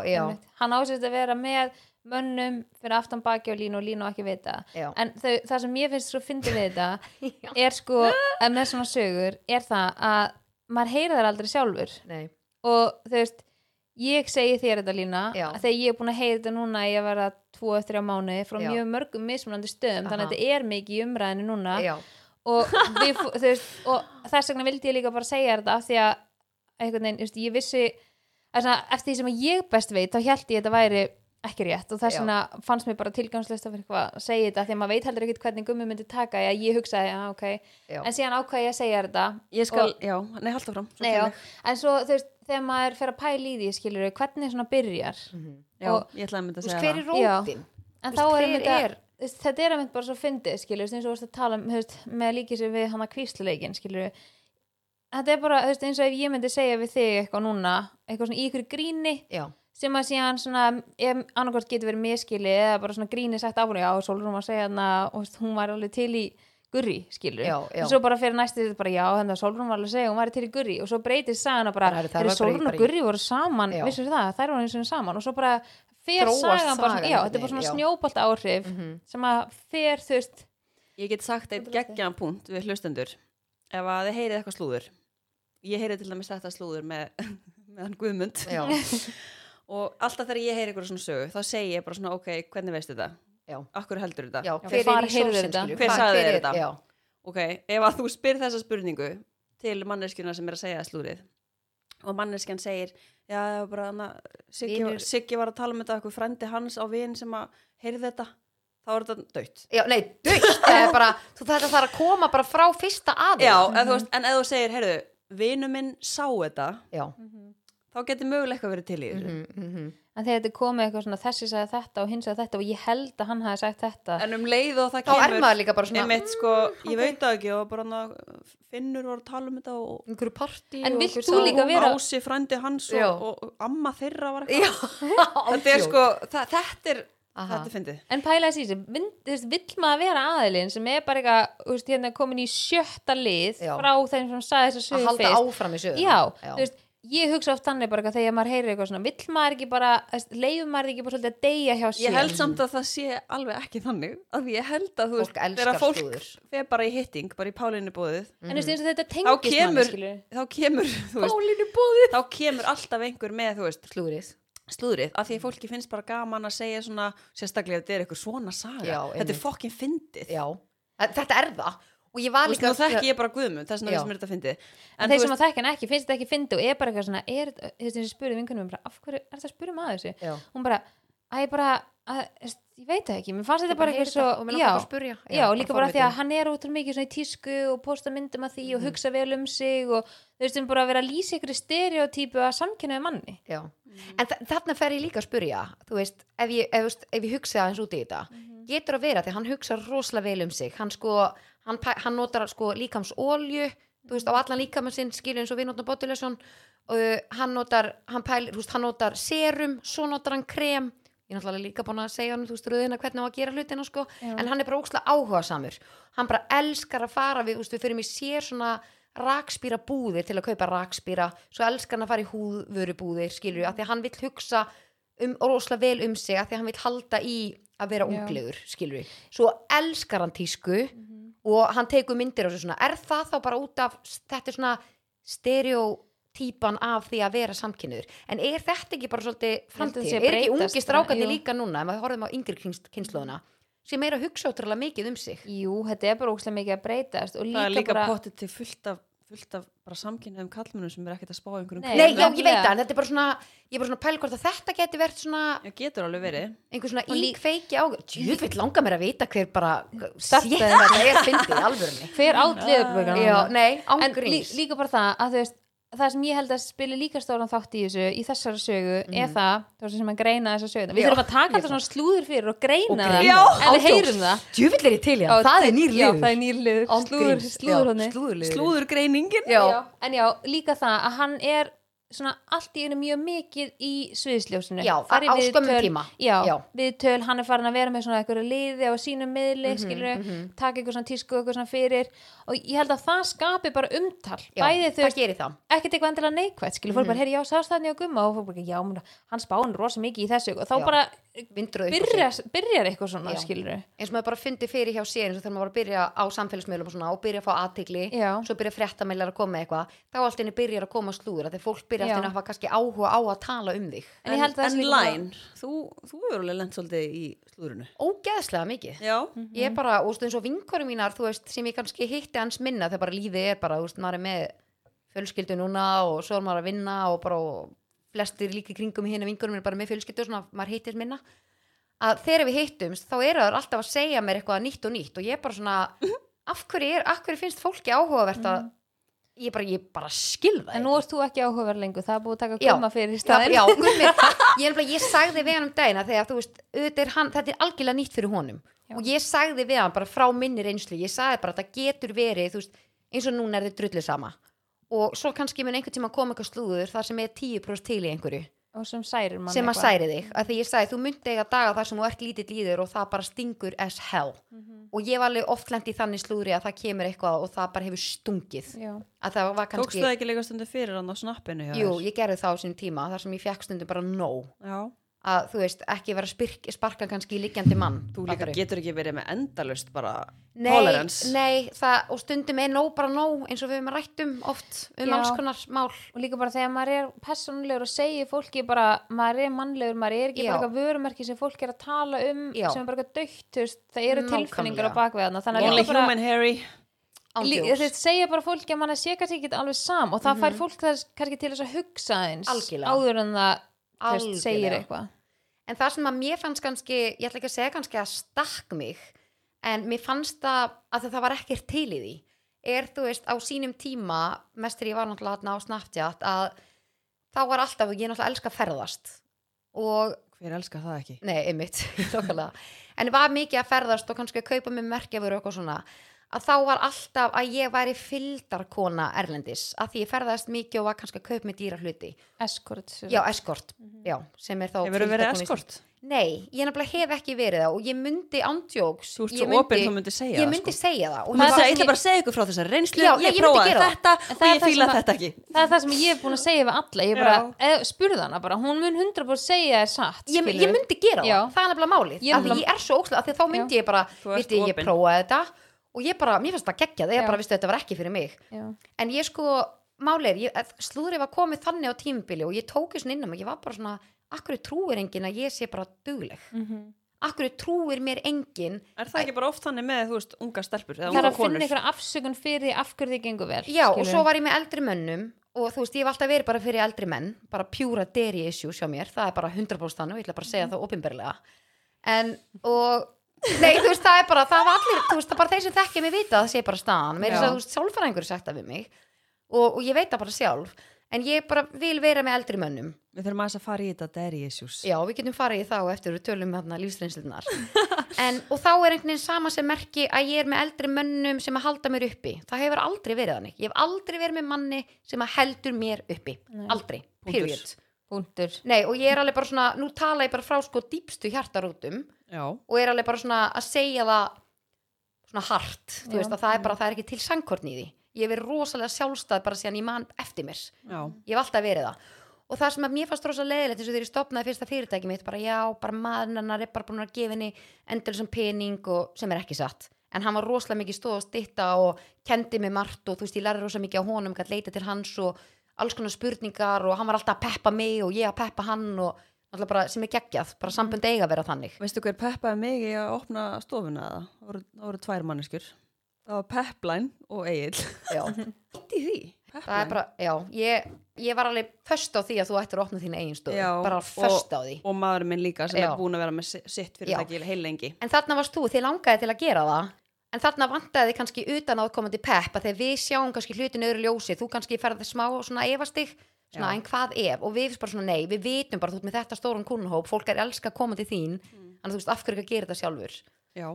er einmitt. hann ásist að vera með mönnum fyrir aftan baki og línu og línu og ekki vita já, en þau, það sem ég finnst svo fyndið við þetta er sko, með svona sögur er það að maður heyra þær aldrei sjálfur. Nei, og þú veist ég segi þér þetta lína að þegar ég er búin að heyra þetta núna í að vera tvo eftir þrjá mánuði frá Já. mjög mörgum mismunandi stöðum þannig Aha. að þetta er mikið í umræðinu núna. Já, og, við, veist, og þess vegna vildi ég líka bara segja þetta af því að einhvern veginn, veist, ég vissi að svona, eftir því sem ég best veit þá held ég að þetta væri ekki rétt. Og þess vegna fannst mér bara tilgangslist að fyrir eitthvað að segja þetta því að maður veit heldur ekkert hvernig gummi myndi taka ég, ég hugsaði, já ok, Já. en síðan ákvað ég að segja þetta. Ég skal, Og- já, nei, halda fram svo Nei, já, en svo þú veist, þegar maður fer að pæla í því skilur hvernig svona byrjar. Já, og- ég ætlaði að mynda að segja hver er það. rótin? en þá er, þetta, er- þetta er einmitt bara svo fyndið skilur, eins og þú veist að tala um þú veist, með líkið sér við hana kvísluleikin skilur þetta er bara, veist, eins og ef ég myndi segja við þig eitthvað núna, eitthvað svona í ykkur gríni Já, sem að síðan svona ef annarkvært getur verið miskili eða bara svona gríni sagt áfram, já, Solrún var að segja hana og veist, hún var alveg til í gurri, skilur Já, já. og svo bara fyrir næstu bara já, þannig að Solrún var alveg að segja hún var til í gurri og svo breytist sagana bara, Bara, það þegar Solrún og gurri voru saman, Já. vissur það, þær voru eins og saman. Og svo bara fer Þróast sagan bara, já, þetta er bara svona snjóbolt áhrif Mhm. sem að fer, þú veist Ég get sagt eitt geggjan punkt við hlustendur. Ef að þið heyrið eitthvað slúður. Ég heyrið til dæmis þetta slúður með, með hann Guðmund. Og alltaf þegar ég heyri eitthvað svona sögu þá segi ég bara svona ok, hvernig veistu þetta? Já, Akkur heldur þetta? já, hver er í heyrðu sósin, þetta? skilju? Hver sagði þetta? Já, Ok, ef að þú spyr þessa spurningu til manneskjuna sem er að segja slúrið og manneskjan segir já, það var bara hana, Siggi, Vinur- Siggi var að tala um þetta eitthvað frendi hans á vin sem að heyrði þetta þá er þetta dött já, nei, er bara, þú þetta þarf að koma bara frá fyrsta aðeins Já, mm veist, en ef þú segir, heyrðu, vinu minn sá þetta já. Þá getur mögulega eitthvað verið til í þessu mhm, mhm. en þegar þetta er komið eitthvað svona þessi sagði þetta og hins sagði þetta og ég held að hann hafi sagt þetta en um leið og það Þá er kemur maður líka bara svona einmitt, sko, ég veit það ekki og bara hana, finnur var að tala um þetta og einhverju partí En vilt þú líka vera- Ási frændi hans Já. og, og, og amma þeirra var Já, eitthvað þetta er sko, það, þetta er Aha. þetta er fyndið En pæla þessi, sem vind- þú veist, vill maður vera aðilinn sem er bara eitthvað, hérna komin í sjötta lið Já. frá þeim sem sagði þessu að sögu halda fyrst. áfram í söguna Já, þú veist, ég hugsa oft þannig bara þegar maður heyrir eitthvað svona, vill maður ekki bara, leifur maður ekki bara svolítið að deyja hjá sér? ég held samt að það sé alveg ekki þannig af því ég held að þú Fólk elskar þegar fólk fer bara í hitting bara í Pálinni bóðið En þú veist, eins og þetta tengist skilur. þá kemur þú veist, þá kemur alltaf einhver með þú veist, Slúrið slúðrið af því að fólki finnst bara gaman að segja svona sérstaklega þetta er eitthvað svona saga. Já, þetta er fokkin fyndið. Já, En þetta er það Og ég var líka nú þekki ég bara Guðmund, þess vegna Já. finnst mér þetta fyndið En en þeir sem að þekka hann ekki, finnst þetta ekki fyndi og er bara eitthvað svona, er, þú veist, eins og spurði vinkunum bara, af hverju er það að spurði maður þessu? Hún bara, að ég bara, að, ég veit það ekki, mér fannst þetta bara eitthvað svo, þetta og mig langar bara að spyrja. já, Já, líka bara bara því að hann er útrúlega mikið svona í tísku og posta myndum af því Mhm. og hugsa vel um sig og þú veist, um bara að vera að lýsa ykkur stereotípu að samkynnaði manni. Já. En þa þarna fer ég líka að spyrja þú veist, ef ég, ef, ef ég hugsa aðeins út í þetta getur að vera því hann hugsa rosalega vel um sig hann sko, hann, hann notar sko líkams olju, þú veist, á allan líkamann sinn skilur eins og við notar botuleson uh, hann notar, hann pæl, þú veist, hann notar serum, svo notar hann krem. Ég er náttúrulega líka búin að segja hann, þú veist, röðina hvernig á að gera hlutina sko, Já. en hann er bara ókslega áhuga samur hann bara elskar að fara við, veist, við fyrir mig sér svona rakspýra búðir til að kaupa rakspýra svo elskar hann að fara í húðvöru búðir skilur við, af því að hann vill hugsa um, rosalega vel um sig, af því að hann vill halda í að vera unglegur, skilur við. Svo elskar hann tísku og hann tekur myndir á þessu svona er það þá bara út af, þetta er svona stereotípan af því að vera samkynniður, en er þetta ekki bara svolítið framtíð, er ekki ungi strákandi líka núna ef maður horfum á yngri kynnslóðuna sem er að hugsa ótrúlega mikið um sig? Jú, þetta er bara ókslega mikið að breytast og líka, það er líka bara, pottið til fullt af, fullt af bara samkynnaðum kallmennum sem er ekkert að spá einhverjum Nei, já, ég veit það, en þetta er bara svona ég er bara svona að pæla hvort að þetta geti verið svona Já, getur alveg verið. einhver svona íkveiki á Djúvill langar mér að vita hver bara Startaði þetta er fyndið, í alvörunni. Hver átliðurbökan Já, nei, en lí, ángríns líka bara það að þú veist það sem ég held að spili líka stóran þátt í þessu í þessari sögu er það það sem að greina þessa söguna. Við Mhm. Já. þurfum að taka þetta svona slúður fyrir og greina Og það greina. en það. við heyrum það. Djúvill er ég til í Já, það er nýr já, liður. það er nýr liður. Slúður, slúður já, slúðurgreiningin. Já, en já, líka það að hann er svona allt í einu mjög mikið í sviðsljósinu. Já, á skömmum tíma. já, Já. viðtöl, hann er farin að vera með svona eitthvað liði á sínum miðli, Mhm, skilur mhm. taka eitthvað svona tísku eitthvað svona fyrir. Og ég held að það skapi bara umtal. Bæði það ekkert eitthvað endilega neikvægt skilur, fólk bara, heyri, já, sást það nýja gumma? Og fólk bara, já, hann spáin rosa mikið í þessu. Og þá bara Byrjar, byrjar eitthvað svona, eins og maður bara fyndi fyrir hjá sér eins og þegar maður var að byrja á samfélagsmiðlum og, svona, og byrja að fá aðtigli Já. svo byrja fréttamælar að koma eitthvað þá allt inni byrjar að koma slúður þegar fólk byrja allt inni að hafa kannski áhuga á að tala um þig. En en bara- Line, þú, þú hefur alveg lent svolítið í slúðurinu ógeðslega mikið. Já, ég er bara, og eins og vinkorum mínar þú veist, sem ég kannski hitti hans minna þegar bara lífið er bara, veist, maður er með fjölskyldu núna og svo er maður að vinna og bara og flestir líka í kringum hérna vingunum er bara með fjölskyldu og svona maður hittist minna. Að þegar við hittumst þá eru það alltaf að segja mér eitthvað nýtt og nýtt og ég er bara svona af hverju, er, af hverju finnst fólki áhugavert að ég bara, ég bara skilða En nú ert þú ekki áhugaverð lengur, það er búið að taka gumma fyrir í Já, staðinn. já, gummi, ég, ég sagði við hann um dagina þegar þú veist, er hann, þetta er algjörlega nýtt fyrir honum. Já. og ég sagði við hann bara frá minni reynslu, ég sagði bara að það getur verið, veist, eins og núna er þið drullið sama og svo kannski mun einhvern tíma koma eitthvað slúður þar sem er 10% til í einhverju. Og sem særir mann sem að særi þig, að því ég sagði þú myndi eiga daga þar sem þú ert lítill í þér og það bara stingur as hell. Mhm. og ég var alveg oft lent í þannig slúðri að það kemur eitthvað og það bara hefur stungið. Já. að það var Tókstu kannski, það ekki líka stundu fyrir hann á snappinu hjá jú, ég gerði það á sinni tíma þar sem ég fekk stundum bara nóg. Já, að þú veist, ekki vera spyrk, sparka kannski í liggjandi mann þú líka getur ekki verið með endalust bara nei, tolerance. nei, það, og stundum er nóg bara nóg eins og við höfum rætt um oft um Já. alls konar mál og líka bara þegar maður er personlegur og segir fólki bara, maður er mannlegur maður er ekki Já. bara eitthvað vörumerki sem fólk er að tala um Já. sem er bara eitthvað dögt þú veist, það eru tilfinningar á að Only bara, human Harry. þetta segja bara fólki að mann er sé kannski ekki alveg sam og það fær fólk þess kannski til þess að hugsa eins Mhm. Algjörlega. áður en það þú Algjörlega. segir eitthvað en það sem að mér fannst kannski ég ætla ekki að segja kannski að stakk mig en mér fannst það að það var ekkert til í því er þú veist á sínum tíma mest þegar ég var náttúrulega þarna á Snapchat að þá var alltaf, ég náttúrulega elska að ferðast og Hver elskar það ekki? Nei, einmitt. En var mikið að ferðast og kannski að kaupa með merkjafur og eitthvað svona að þá var alltaf að ég væri fylgdarkona erlendis að því ég ferðast mikið og var kannski að kaupa með dýra hluti. Escort sem Já, eskort, já, sem er þá Hefur verið fylgdarkona í- eskort? Nei, ég nefnilega hef ekki verið það og ég myndi ándjóks Þú ert ég svo myndi- opinn, þú segja Ég það, myndi sko. segja það. Og Þú ég myndir var- segja, ég ætla bara að segja ykkur frá þessar reynslu, Já, ég ég myndi prófaði það. þetta og það er ég það að- þetta ekki. það er það sem ég er búin að segja við alla ég bara, eð, spurði hana bara, hún mun 100% segja þér satt ég, ég myndi gera það, það er nefnilega málið Ég ég er þá myndi ég bara Þú ert viti, ég prófaði þetta og ég bara, mér finnst það geggjað, ég bara vistu þetta var ekki fyrir mig Já. en ég sko, málið ég- slúðrið var komið þannig á tímubili og ég tók þessu inn á mig, ég var bara svona akkur trúir enginn að ég sé bara dugleg Mhm. akkur trúir mér enginn Er það ekki bara oft þannig með, þú veist, unga stelpur eða það er unga að finna konur? einhverja afsökun fyrir af hverju þið gengur vel já, og skilurðu. svo var ég með eldri mönnum og þú veist, ég hef alltaf verið bara fyrir eldri menn bara pjúra deri issue sjá mér það er bara 100% þannig og ég ætla bara að segja það opinberlega en, og nei, þú veist, það er bara, það var allir þú veist, það er bara þeir sem þekkja mig vita að það sé bara staðan. Mér er þess að, þú veist, sálfræðingur sagt það við mig og, og ég veit það bara sjálf. En ég bara vil vera með eldri mönnum. Við þurfum að fara í þetta daddy issues. já, við getum farið í það og eftir við tölum með þarna lífsreynslunar en, og þá er einhvern veginn sama sem merki að ég er með eldri mönnum sem að halda mér uppi. Það hefur aldrei verið þannig. Ég hef aldrei verið með manni sem að heldur mér uppi. Nei. aldrei, period. Punktur. Nei, og ég er alveg bara svona, nú tala ég bara frá sko dýpstu hjartarútum Já. og er alveg bara svona að segja það svona hart, þú veist að það er bara það er ekki til sangkorn í því. Ég hef verið rosalega sjálfstæð bara síðan ég man eftir mér. Já. ég hef alltaf verið það. Og það sem að mér fannst rosa leiðilegt eins og þegar ég stopnaði fyrsta fyrirtæki mitt bara já, bara maðurinn hennar er bara búin að gefa henni endur sem pening og sem er ekki satt. En hann var rosalega mikið stóð og stitta og kendi mig margt og þú veist ég lærði rosa mikið á honum gætt leita til hans og alls konar spurningar og hann var alltaf að peppa mig og ég að peppa hann og náttúrulega bara sem er geggjað, bara sambund eiga að vera þannig Veistu hver peppaði mig í að opna stofuna? Það það voru tvær manneskjur. Það var Pepplæn og Egil. já. Ítti því. það er bara, já, ég, ég var alveg föst á því að þú ættir að opna þína eigin stofu Já, bara og- föst á því Og maðurinn minn líka sem Já. er búin að vera með si- sitt fyrirtæki heil lengi. En þarna varst þú, þið langaði til að gera það en þarna vantaði þið kannski utan á að komandi pepp að þegar við sjáum kannski hlutin öðru ljósi þú kannski ferði smá svona efastig svona Já. en hvað ef? Og við bara svona nei við vitum bara þú ert með þetta stóran kunnhóp fólk er elska að koma til þín þannig að þú veist af hverju ekki að gera þetta sjálfur? Já,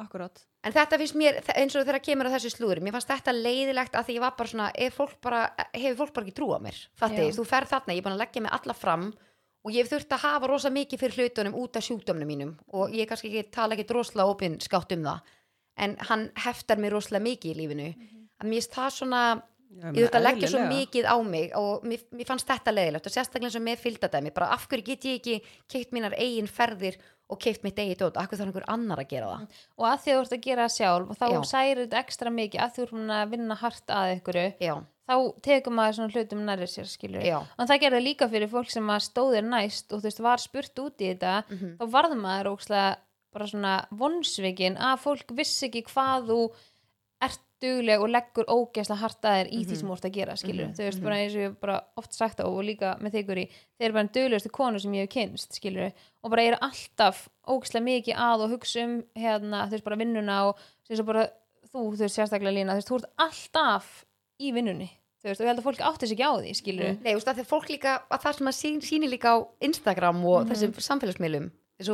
akkurat. en þetta finnst mér eins og þegar kemur að þessu slúður mér fannst þetta leiðilegt að því ég var bara svona fólk bara, hefur fólk bara ekki trú á mér? Fatti, þú ferð þarna, ég er búin að leggja mig alla fram og ég hef þurft að hafa rosa mikið fyrir hlutunum út af sjúkdómnum mínum og ég kannski ekki tala ekki droslega opinn skátt um það en hann heftar mig rosalega mikið í lífinu. Að mér finnst það svona ég þurft að leggja svo mikið á mig og mér, mér fannst þetta leiðilegt og sérstaklega eins og með fylgdadæmi bara af hverju get ég ekki keitt mínar eigin ferðir og keitt mitt eigin dót? Af hverju þarf einhver annar að gera það? Og að því þú ert að gera það sjálf og þá Já. særir þetta ekstra mikið að þú ert að vinna hart að ykkur já, þá tekur maður svona hlutum nærri sér skilur og það gerði líka fyrir fólk sem stóðir næst og þú veist var spurt út í þetta Mhm. þá varð maður ókslega bara svona vonsvikin að fólk vissi ekki hvað þú dugleg og leggur ógeðslega hart að þér í því Mhm. sem þú ert að gera skilur, Mhm, þú veist, mhm. bara eins og ég hef bara oft sagt á og líka með þykkur í þeir eru bara duglegustu konu sem ég hef kynst skilur, og bara eru alltaf ógeðslega mikið að og hugsa um hérna, þú veist, bara vinnuna og þú veist, bara þú, þú veist, sérstaklega lína, þú veist, þú ert alltaf í vinnunni, þú veist, og ég held að fólk átti sig ekki á því, skilur Nei, þú veist að þegar fólk líka, að það sem að sín, síni líka á Instagram og Mhm. þessum samfélagsmiðlum þess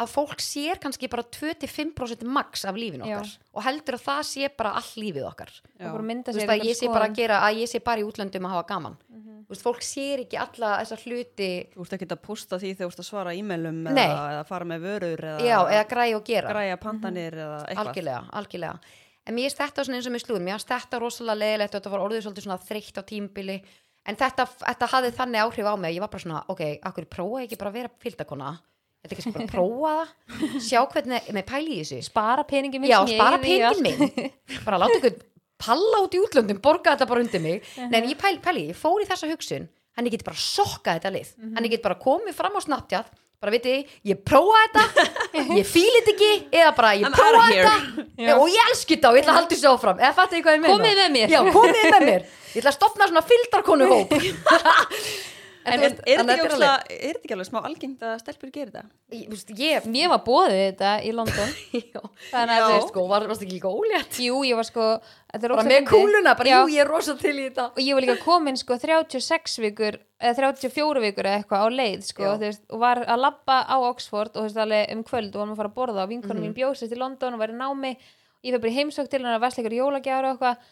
að fólk sér kannski bara 2-5% max af lífin okkar Já. og heldur að það sé bara all lífið okkar. Þú sér veist að ég sé bara að gera að ég sé bara í útlöndum að hafa gaman. Mhm. þú veist, fólk sér ekki alla þessa hluti Þú ert ekki að posta því þegar þú ert að svara e-mailum eða, eða fara með vörur eða, já, eða græja og gera. Græja pantanir eða eitthvað. algjörlega, algjörlega. En mér finnst þetta eins og með slúðum. Mér finnst þetta rosalega leðilegt og þetta var orðið svolítið svona þreytt á tímbili en þetta, þetta hafði þannig áhrif á mig að ég var bara svona, ok, akkur prófa ég ekki bara að vera fylgdakona þetta ekki bara að prófa það. Sjá hvernig, með pæli í þessu. Spara peningin minn já, spara peningin minn. Bara láta ykkur palla út í útlöndum borga þetta bara undir mig. Nei, en ég pæli, pæli, ég fór í þessa hugsun. Hann ég geti bara sokkað þetta lið. Hann ég geti bara komið fram á Snapchat bara viti, ég prófa þetta. Ég fíli þetta ekki, eða bara ég I'm prófa þetta. og ég elski þetta og ég ætla að halda þessu áfram. Eða fattu ég hvað ég meina? Komið með mér. já, komið með mér, ég ætla að stopna svona fildarkonu hóp En er, er, þetta ekki alveg- er smá algengt að stelpur gerir þetta? ég, ég var bóðið þetta í London. Þannig að þú veist, sko, var, varst ekki líka ólétt? Jú, ég var sko er bara með kúluna, bara jú, ég er rosa til í þetta. Og ég var líka komin sko 36 vikur eða 34 vikur eða eitthvað á leið sko, veist, og var að labba á Oxford og þú veist alveg um kvöld og varum að fara að borða og vinkonum mín bjósist í London og var í námi. Ég fyrir heimsók til hennar að versleikur jólagjár og eitthvað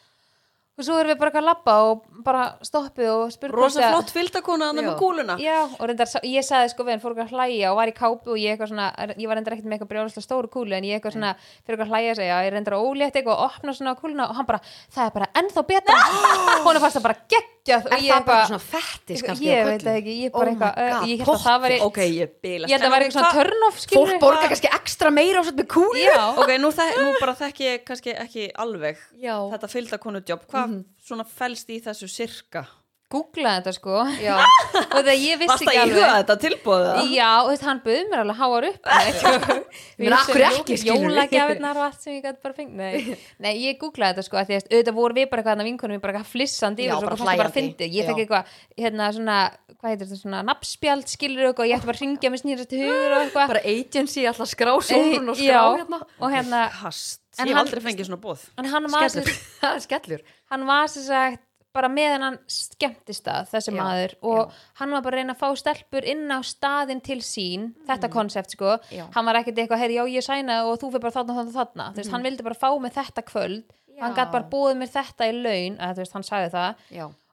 og svo erum við bara að labba og bara stoppið og spurði Rosa flott fylgdakona að Já. með kúluna. Já, og reyndar, ég sagði sko við hann fór að hlæja og var í kápu og ég eitthvað svona, ég var reyndar ekkert með eitthvað brjóðslega stóru kúlu en ég eitthvað svona, fyrir að hlæja og segja, ég reyndar ólétt eitthvað og opna svona kúluna og hann bara, það er bara ennþá betra hún er fast að bara geggjað er það bara svona fettis kannski ég veit það ekki, ég Oh bara eitthvað, uh, ég held að það var eitthvað svona turn off fólk borga kannski ekstra meira á svona með kúlu Ok, nú, bara þekki ég kannski ekki alveg þetta fylgdakonu jobb. Hvað Mhm. svona felst í þessu sirka? Googlaði þetta sko. Og það ég vissi Varst ekki það í alveg huga þetta tilbúða? Já, og veist, hann bauð mér alveg háar upp Men af hverju ekki, skilurðu? Jólagjafirnar og allt sem ég gæti bara fengt Nei, nei ég googlaði þetta sko að því að auðvitað voru við bara eitthvað vinkunum við bara eitthvað flissandi Já, bara fannst ég fekk eitthvað, hérna svona hvað heitir þetta, svona nafnspjald skilur og ég ætti bara að ringja með snýrast hugur og eitthvað. Bara agency alltaf skrá sólun og Eh, skrá hérna. hérna, Ég hef aldrei fengið svona bóð. skellur. hann var sem sagt bara með hennan skemmtistað þessi Já, maður og já. hann var bara að reyna að fá stelpur inn á staðin til sín þetta konsept sko, Mm. Já. hann var ekkert eitthvað heyri, já ég sæna og þú fyrir bara þarna þarna þarna þú veist, hann vildi bara fá mig þetta kvöld hann gæti bara búið mér þetta í laun að veist, hann sagði það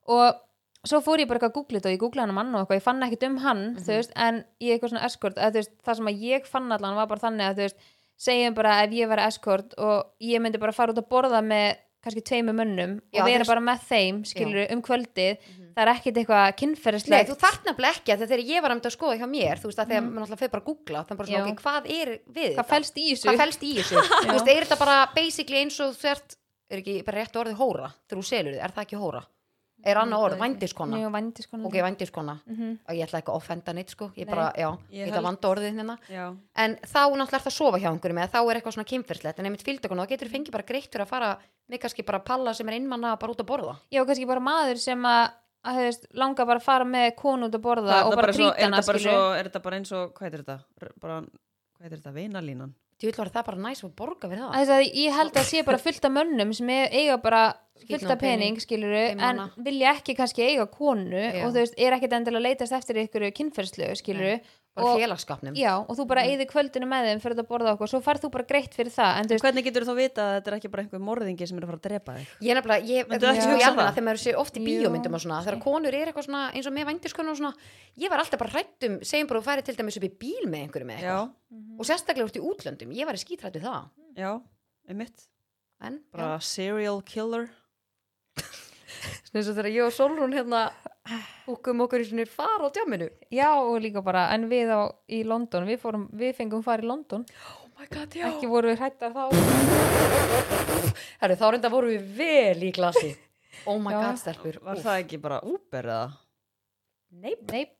og svo fór ég bara eitthvað að googla þetta og ég googlaði hann mann og eitthvað, ég fann ekkert um hann Mhm. þú veist, en ég eitthvað svona escort að, það sem að ég fann allan var bara þannig að segjum bara ef ég verið escort og ég myndi bara fara út að borða með kannski tveimu mönnum Já, og vera bara með þeim, skilur um kvöldið. Það er ekkert eitthvað Nei, kynferðislegt þú þarf nefnilega ekki að þegar ég var að skoða hjá mér, þú veist að þegar maður náttúrulega fyrir bara að googla, þannig bara svona, ok, hvað er við hvað þetta? fælst í þessu? Hvað fælst í þessu? þú veist, er þetta bara basically eins og þú ert, er ekki bara rétt orðið hóra þegar þú selur þið, er það ekki hóra? Er annað orð, vændiskona Ok, vændiskona, Mhm. og ég ætla ekki að offenda neitt sko, ég Nei. bara, já, Ég ég ætla að vanda orðið hérna. Já. en þá náttúrulega ert að sofa hjá einhverjum eða þá er eitthvað svona kynferðslegt en einmitt fylgdakona, þá getur þú fengið bara greitt fyrir að fara með kannski bara palla sem er einmanna bara út að borða. Já, kannski bara maður sem að, langa bara að fara með konu út að borða Það er og bara bara svo, trýta er þetta bara er eins og, hvað heitir þetta? Bara, hvað heitir þetta? Þú vil var það bara næs og borga við það? Þess að ég held að sé bara fullt af mönnum sem e- eiga bara fullt af pening, skiluru, en vilja ekki kannski eiga konu Já. og þú veist, er ekkert endilega að leitast eftir ykkur kynferðslu, skiluru bara og, félagskapnum já, og þú bara Mhm. eigði kvöldinu með þeim fyrir að borða okkur, svo farð þú bara greitt fyrir það, en þú veist, Hvernig getur þú þá vita að þetta er ekki bara einhver morðingi sem er að fara að drepa þig? Ég er nefnilega, ég, í alveg það? þegar maður sé oft í bíómyndum og svona, þegar konur er eitthvað svona eins og með vændiskonur og svona, ég var alltaf bara hrættum segjum bara að færi til dæmis upp í bíl með einhverju með Já, eitthvað, og sérstaklega út í útlöndum ég var í skítrættu það, já, einmitt. en Bara serial killer. Eins og þegar ég og Solrún hérna húkum okkur í svona far á djáminu já, og líka bara, en við á í London, við fórum, við fengum fara í London, oh my god, já ekki voru við hrættar þá Herru, þá reynda vorum við vel í glasi oh my Já. god, stelpur Var Úff. það ekki bara Uber eða? Neip. Neip,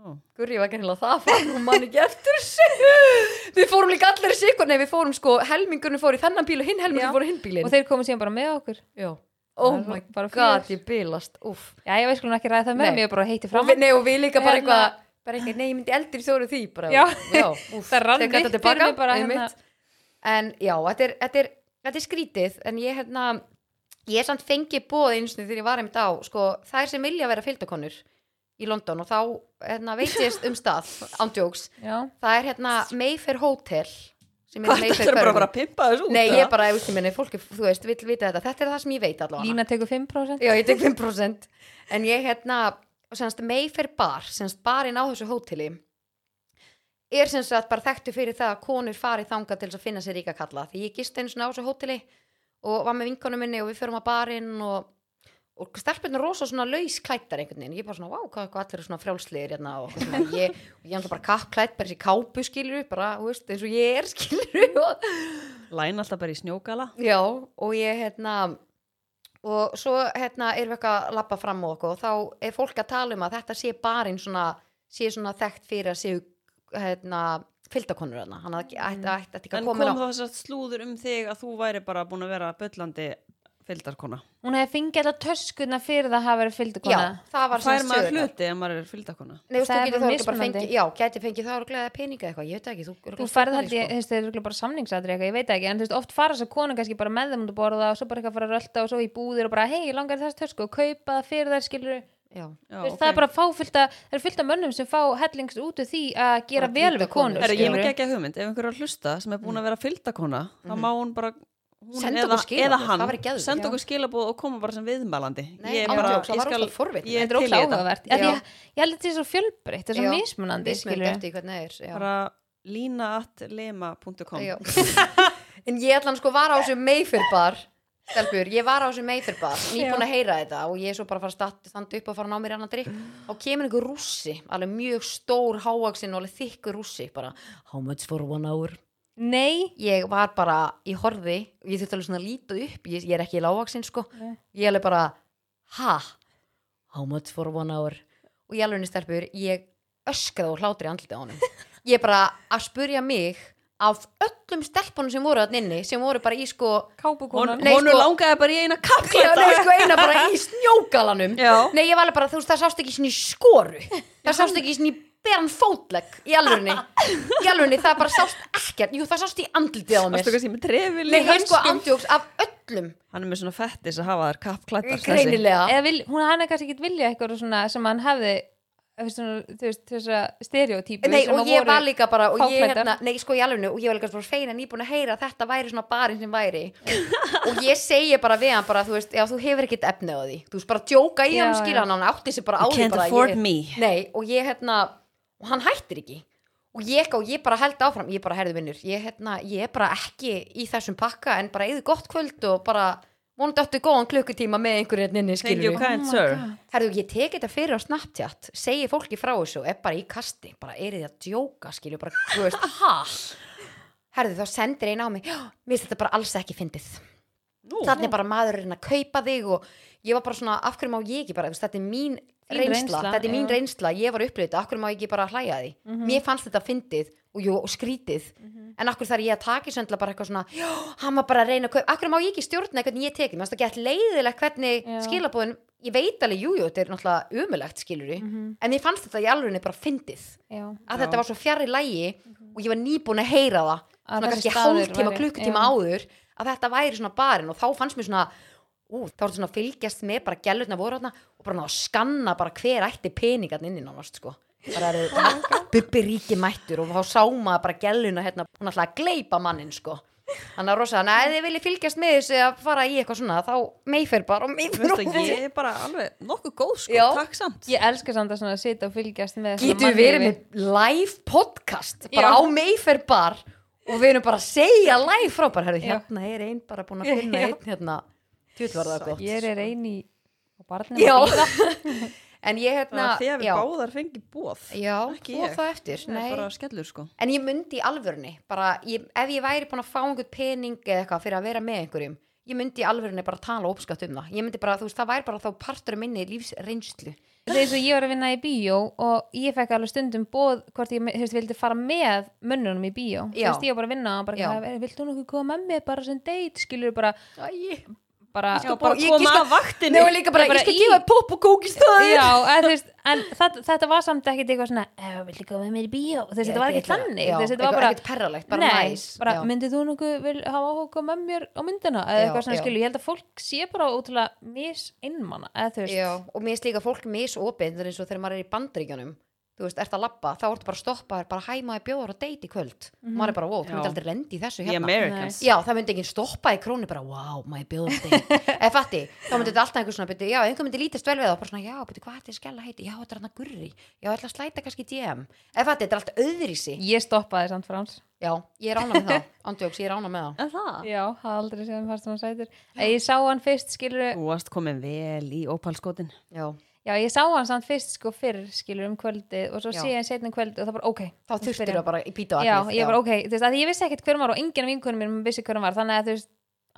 Ó. Gurri var ekki það fann hún mann ekki eftir við fórum líka allir sikur nei við fórum sko helmingurinn fór í þennan bíl og hinn helmingurinn fór í hinn bílinn og þeir komu síðan bara með okkur Já. Oh my bara god ég bilast Úff. já, ég veist skulum ekki ræða það með Nei. mér, ég bara heiti og fram við, nei, og við líka bara Hérna- eitthvað bara eitthvað, nei, ég myndi eldri þóru því bara, Já. úff, Það rann tek þetta fyrir tilbaka, mig bara, einmitt. hérna. en já, þetta er, þetta, er, þetta er skrítið en ég hérna ég samt fengi bóð eins og þegar ég var einmitt á sko, er sem vilja vera fylgdakonur í London og þá hérna, veit ég um stað ándjóks, já, það er hérna Mayfair Hotel Hvað þetta er bara að fara að pimpa þessu út? Nei, ég er bara, ég veist, minni, fólki, þú veist, vill vita þetta. Þetta er það sem ég veit allavega. Lína tekur 5% Já, ég tek 5% En ég hérna, semst Mayfair bar, semst barinn á þessu hóteli er semst að bara þekktu fyrir það að konur fari þangað til að finna sér ríka kalla. Því ég gist einu svona á þessu hóteli og var með vinkonum minni og við förum að barinn og, og stelpunir rosa svona laus klættar einhvern veginn, ég bara svona, vá, hvað, hvað allir eru svona frjálsliðir hérna og svona, ég, ég hann bara kappklætt, bara þessi kápu skilur bara, þú veist, eins og ég er skilur og Læn alltaf bara í snjókala Já, og ég hérna og svo hérna erum við eitthvað að lappa fram á okkur og þá er fólk að tala um að þetta sé barinn svona, sé svona þekkt fyrir að séu hérna fylgdakonur hana, hann ætti ætti- ætti ekki En að kom koma þá þess að slúður um þig að þú væri bara búin að vera böllandi fylgdarkona. Hún hefði fengið alltaf töskuna fyrir það að hafa verið Já, fylgdukona það var Fær sem maður sögurnar. hluti ef maður er fylgdarkona? Nei, þú veist, Það þú er getur bara þá ekki bara mismunandi. fengið, já, gæti fengið það örglega peninga eitthvað, ég veit ekki, þú, þú færð held ég, þú veist, þeir eru bara samningsatri eitthvað, ég veit ekki, en þú veist, oft fara þess að konu kannski bara með þeim út að borða og svo bara eitthvað fara að rölda og svo í búðir og bara, hei, ég langar þess tösku? Og kaupa það fyrir þær, skilur Já, Já, veist, ok. það er bara fáfylta, það er fylta mönnum sem fá hellings út úr því að gera Bara vel við konur, Er ég með skilurðu. ekki hugmynd, ef einhver er að hlusta sem er búin að vera fylgdakona þá má hún bara Senda okkur geðveikt, senda okkur skilabóð og koma bara sem viðmælandi. Nei, ég, án bara, það ég, er til í þetta. ég held þetta er svo fjölbreytt, þetta er svo mismunandi er bara lína.lema.com Já. en ég ætla hann sko var á þessu meifirbar stelpur, ég var á þessu meifirbar nýbúin að heyra þetta og ég er svo bara að fara standa upp og fara að ná mér annan drikk og kemur einhver rússi, alveg mjög stór hávaksinn og alveg þykkur rússi bara, how much for one hour nei, ég var bara í horfi og ég þurfti alveg svona að líta upp ég, ég er ekki lágvaksinn sko. Nei. ég alveg bara, ha? How much for one hour? Og ég alveg stelpur, ég öskraði og hlátri andliti á honum. Ég er bara að spurja mig af öllum stelpunum sem voru þarna inni sem voru bara í sko kápukonan. Hún sko- langaði bara í eina Já, kappklæta nei, sko eina bara í snjógalanum. Já. Nei, ég var alveg bara, þú veist, það sást ekki svona í skoru. Það sást ekki svona í beran fótlegg Í alvörunni? Í alvörunni, það bara sást ekkert. Jú, það sást í andlitið á mér. Varstu kannski með trefil Nei, hann sko andjóks af öllum. Hann er með svona fettis að hafa þær kappklættar Greinilega. Eða vil, hún hann er kannski ekki vilja eitthvað svona sem hann hefði þú veist, svona, þú veist, þessa stereotypu Nei, sem og að ég var líka bara og ég, hérna, Nei, sko í alvörunni Og ég var líka bara feina nýbúin að heyra að þetta væri svona barinn sem væri. Og ég segi bara við hann bara, þú veist, já, þú hefur ekkert efni á því. Þú veist, bara djóka í Já, hann skilja hann Hann átti sig bara á því bara ég, Nei, og ég hérna og hann hættir ekki. Og ég, og ég bara held áfram, ég bara herði vinnur ég, hérna, ég er bara ekki í þessum pakka en bara eða gott kvöld og bara vonandi áttu góðan klukkutíma með einhverju hérna inni skilur kind Oh herðu, ég teki þetta fyrir á Snapchat segi fólki frá þessu og er bara í kasti bara er þið að djóka, skilur bara, veist, herðu, þá sendir einn á mig, "Já, mér finnst þetta bara alls ekki fyndið. Nú, þannig bara maðurinn að kaupa þig og ég var bara svona, af hverju má ég ekki bara þetta er mín reynsla, þetta er mín já. reynsla ég var upplýðið, af hverju má ég ekki bara hlæja því? Mér fannst þetta fyndið og, jú, og skrítið. En af hverju þarf ég að taka í söndla bara eitthvað svona, já, hann var bara að reyna hverju má ég ekki stjórna hvernig ég tekið mér finnst það gett leiðilegt hvernig Já. skilabóðin ég veit alveg, jú, jú, þetta er náttúrulega umulegt skilur Mhm. en mér fannst þetta í alveg bara fyndið. Að Já. þetta var svo fjarr í lægi og ég var nýbúin að heyra það Að svona kannski hálftíma, ú, þá var þetta svona að fylgjast með bara gælutna voru þarna og bara ná að skanna bara hver ætti peningarn inn í nánast sko bara eru bubbi ríki mættur og þá sá maður bara gæluna hérna, hún ætlaði að gleipa mannin sko þannig að rosa, neða, ef þið viljið fylgjast með þessu að fara í eitthvað svona, þá meifir bara og meifir Veistu, ég er bara alveg nokkuð góð sko, Já. takk samt ég elska samt að svona sita og fylgjast með svona Getum við verið mannlífi. með live podcast bara Já. á Mayfair bar og við erum bara að segja live frá bara, herri, Já. hérna er einn bara búin að finna Já. einn hérna, tjúl var það gott ég er eini og barnum Já. að bíða. en ég hérna að þið hefur já, báðar fengið bóð já, ég. það eftir Það er nei. bara skellur sko en ég myndi í alvörunni bara, ég, ef ég væri búin að fá einhvern pening eða eitthvað fyrir að vera með einhverjum ég myndi í alvörunni bara tala ópskatt um það ég myndi bara, þú veist, það væri bara þá partur minni lífsreynslu það er eins og ég var að vinna í bíó og ég fekk alveg stundum bóð hvort ég þú veist, vildi fara með mönnunum í bíó þú veist, ég var bara að vinna og bara, Já. "Eh, vilt þú nokkuð koma með mér bara sem date skilur bara, Æ, bara Já, bara ég- koma ég skal- að vaktinni og líka bara, Ég bara ég skal í- gefa popp og kók í staðinn. Já, eða, þú veist, en það, þetta var samt ekkit eitthvað svona, "Eh, viltu koma með mér í bíó? Þú veist, þetta var ekki þannig. þú veist, þetta var bara ekkert perralegt, bara næs. bara já. myndið þú nokkuð vil hafa áhuga að með mér á myndina? Eða eitthvað svona já. skilu, ég held að fólk sé bara ótrúlega mis innmanna, eða þú veist. Já, og finnst líka fólk eins og þegar maður er í bandaríkjunum þú veist, ert að labba, þá ertu bara að stoppa bara hæmaði bjóður og í kvöld. Maður er bara, wow, þú myndi aldrei lendi í þessu hérna. Já, það myndi ekki stoppa í krónu bara, wow, my bjóður date. Eða fatti, þá myndi þetta alltaf einhver svona byrju, já, einhver myndi lítast vel við það. Og bara svona, já, byrju, hvað er þetta skella heiti? Já, þetta er hann að gurri, já, ég ætla að slæta kannski DM eða fatti, þetta er allt öðrísi ég stoppaði samt frans. Já, ég er ána með það, andjóks, ég er ána með það. En það? já, það aldrei sem fannst hann sætur. En ég sá hann fyrst, skilur Þú varst komin vel í ópalskotin já, já, ég sá hann samt fyrst sko fyrr, skilur um kvöldið og svo sé ég setna um kvöldið og það bara, ok þá þurftir ég. það bara í píta já, ég bara, ok, þú veist, að ég vissi ekkert hver hann var og enginn af vinkunum mér vissi hver hann var, þannig að þú veist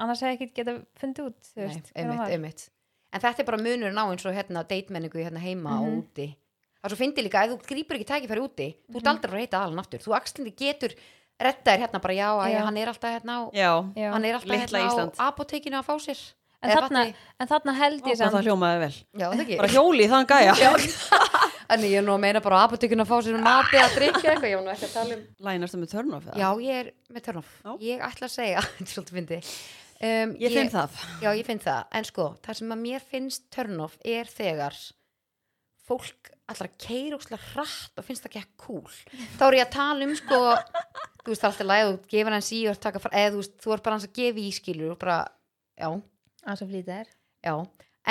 annars hefði ekkert geta fundið út, þú Nei, veist, hver hann einmitt, var einmitt. En þetta er bara munurinn á eins og hérna deitmenningu hérna heima og Mhm. úti. Það er svo fyndi líka, ef þú grýpur ekki tækifæri úti, þú ert aldrei að reyta aðlan aftur. Þú axlindi getur redda þér hérna bara, já, já. Já. hann er alltaf hérna á, Já, Já. hann er alltaf Litla hérna Ísland. á apotekinu að fá sér. En, þarna, en þarna held ég og það samt hljómaði vel Já, það ekki. Bara hjóli í þann gæja En ég er nú að meina bara á apotekinu að fá sér mati að drikja eitthvað, ég var nú ekki að tala um. Lænastu með turn-off eða? Já, ég er með. Já. Ég ætla að segja, þetta er svolítið fyndi. Um, Ég finn það Já, ég finn það, en sko, það sem að mér finnst turn-off er þegar fólk allar að keira úrslega hratt og finnst það ekki að cool þá er ég að tala um sko þú veist, það er alltaf læg, þú gefur hann síður taka, fara- eða þú veist, þú er bara hans að gefa ískilur og bara, já, að svo flýta er já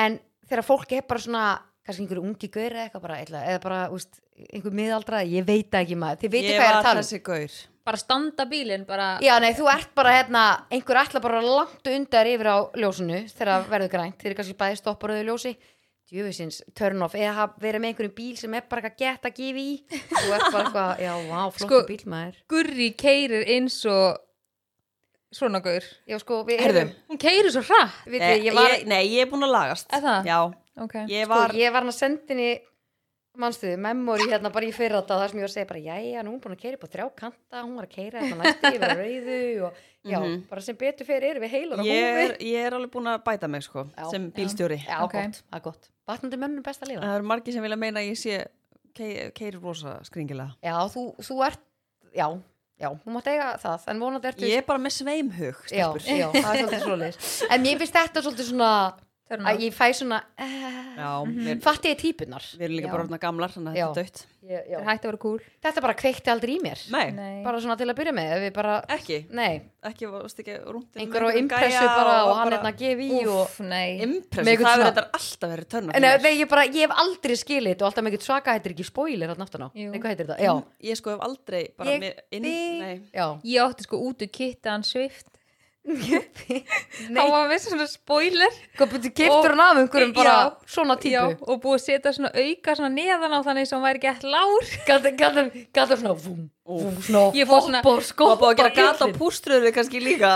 en þegar fólk er bara svona kannski einhverju ungi gaur eða eitthvað bara eða, eða bara, þú veist, einhver miðaldra ég veit það ekki maður, þið veitir Ég hvað ég er var að tala um. þessi gaur. Bara standa bílinn, bara Já, nei, þú ert bara hérna, einhver ætla bara langt undar yfir á ljósinu þegar það verður grænt, þeir eru kannski bæði stoppar auðvitað ljósi, djöfisins turn off, eða verið með einhverjum bíl sem er bara eitthvað gett að gefa í. Þú ert bara eitthvað, já, vá, flottu Sko- bíl maður. Gurri keirir eins og svona gaur. Já, sko, við Heyrðu. erum, hún keirir svo hratt. Við Eh, þið, ég var ég, Nei, ég er búin að lagast. Er það? Já, ok, ég sko, var ég var hann að senda henni mannstuði, memory hérna bara í fyrra þetta þar sem ég var að segja bara, jæja, nú er hún búin að keira upp á þrjá kanta, hún var að keira hérna næstu yfir að rauðu og já, Mhm. bara sem betur fyrir erum við heilar á ég er, ég er alveg búin að bæta mig sko Já. sem bílstjóri. Já, Ok. gott, það er gott. Batnandi mönnum best að lifa Það eru margir sem vilja meina að ég sé kei- keiri rosa skringilega. Já, þú, þú ert, já, já, þú mátt eiga það, en vonandi ertu Ég er bara með sveimhug já, stelpur. já, það er svolítið svoleiðis En mér finnst þetta svolítið svona að ég fæ svona uh, Já, við, Fatti ég típunar við erum líka Já. bara orðna gamlar þannig að þetta er dött já. hægt að vera cool. Þetta bara kveikti aldrei í mér. Nei, Nei. Bara svona til að byrja með bara, ekki, Nei, ekki, einhver á impressu bara og hann er að gefa í og Impressu, það verður þetta alltaf verið törna Nei, nei, ég bara, ég hef aldrei skilið þetta og alltaf eitthvað svaka heitir ekki spoiler þetta? Ég sko hef aldrei bara Ég með inn, við- nei, já. Ég átti sko út úr kittan Swift Hann var með svona spoiler. Hvað betur kiptur hann af einhverjum bara Já. svona típu? Já, og búið að setja svona auka svona neðan á þannig sem hún væri gett lár. Gata svona vum, vum, svona Ég fór svona- hopp og og skopp búið að gera bara gata á bíllinn. pústruðu kannski líka?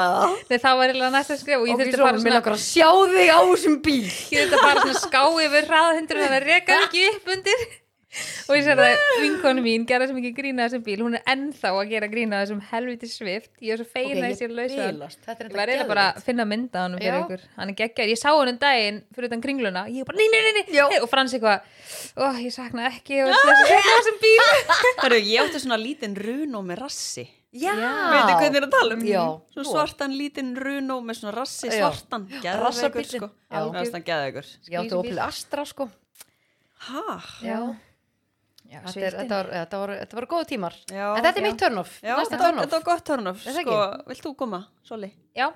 Nei, það var eiginlega næsta skrif og ég og þurfti að fara svona, sjá þig á þessum bíl. Ég þurfti að fara svona ská yfir hraðahundur þannig að reka ekki upp undir og ég sér að vinkonu mín gerði sem ekki grína þessum bíl, hún er ennþá að gera grína þessum helviti svift, ég er svo feina Ok, okay, þessi lausa. er ég var eiginlega bara að finna mynda hann fyrir ykkur. Hann er geggjær, ég sá hann um daginn fyrir utan kringluna, ég bara nei, nei, nei, og Frans eitthvað, ó, ég sakna ekki og þessum bíl. Hörru, ég átti svona lítinn runó með rassi. Já, Veitir hvernig er að tala um? Já. Svona svartan lítinn runó með svona rassi svartan Rassabíllinn. sko. Já. Það er geðveikur. Ég átti Opel Astra sko. Hæ? já, já Þetta, er, þetta, var, þetta, var, þetta var góða tímar Já, En þetta er já. mitt turn-off þetta var, turn-off. þetta var gott turn-off Er það sko, Vilt þú koma, Soli? já.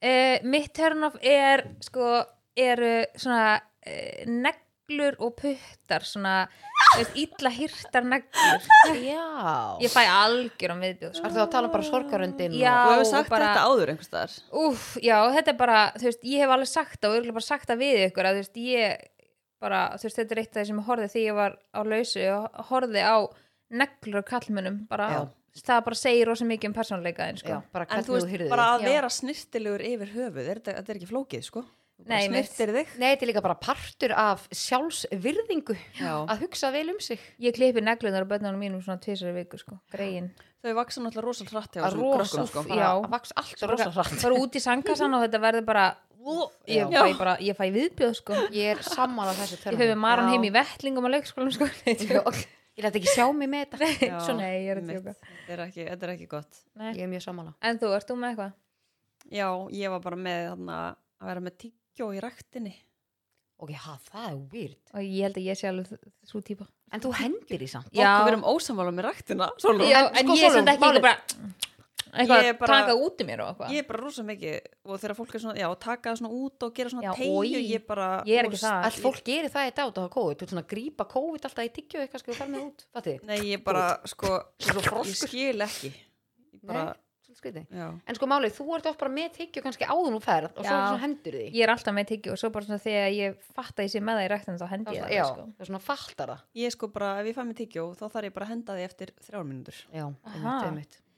Uh, mitt turn-off er sko, eru svona uh, neglur og puttar svona, illa hirtar neglur Já ég fæ algjörum viðbjóð sko. Ertu að tala bara sorgaröndin Já. Þú hefur sagt bara- þetta áður einhvers staðar Úf, já, þetta er bara, þú veist, ég hef alveg sagt það og ég hef bara sagt það við ykkur að þú veist, ég bara, þú veist, þetta er eitt af því sem ég horfði því ég var á lausu og horfði á neglur og kallmönnum bara, Já. það bara segir rosa mikið um persónleikaðin, sko. En þú veist, bara að Já. vera snirtilegur yfir höfuð er Þetta þetta er ekki flókið, sko Nei, bara snirtir þig Nei, þetta er líka bara partur af sjálfsvirðingu Já. að hugsa vel um sig Ég klippi neglunar á börnunum mínum svona tvisar í viku sko, greiðin þau vaksa náttúrulega rosalega hratt hjá þessum rosa, krökkum, sko. Já. að vaks allt rosa hratt bara út í sangkassan og þetta verður bara ég Já. fæ bara, ég fæ viðbjöð sko. Ég er sammála þessu ég fæ maran Já. heim í vettlingum á leikskólanum sko. Ég læt ekki sjá mig með þetta. Nei, ég er að tjóka þetta er ekki, þetta er ekki gott. Nei. ég er mjög sammála. En þú, ert þú með eitthvað? já, ég var bara með þarna, að vera með tyggjó í ræktinni. Ok, ha, það er weird. Og ég held að ég sé alveg svo típa en þú hendir í samt. Og við erum ósamála með. Já, En sko, ég er samt ekki bara eitthvað Ég er að taka út í mér og eitthvað. Ég er bara rosa mikið og þegar fólk er svona, já, taka það svona út og gera svona Já, tegju, ég bara Ég er ekki úst, það. all fólk gerir það í dag út á COVID. Þú ert svona að grípa COVID alltaf í tyggju eitthvað við fara með út. Fatið nei, ég bara, sko Svo ég skil ekki. Ég bara, Nei, já, en sko málið, þú ert oft bara með tyggju kannski áður nú ferð og svo Já. svona hendur því ég er alltaf með tyggju og svo bara svona þegar ég fatt að ég sé með það í ræktinu þá hendi ég já, það sko. það er svona fattar það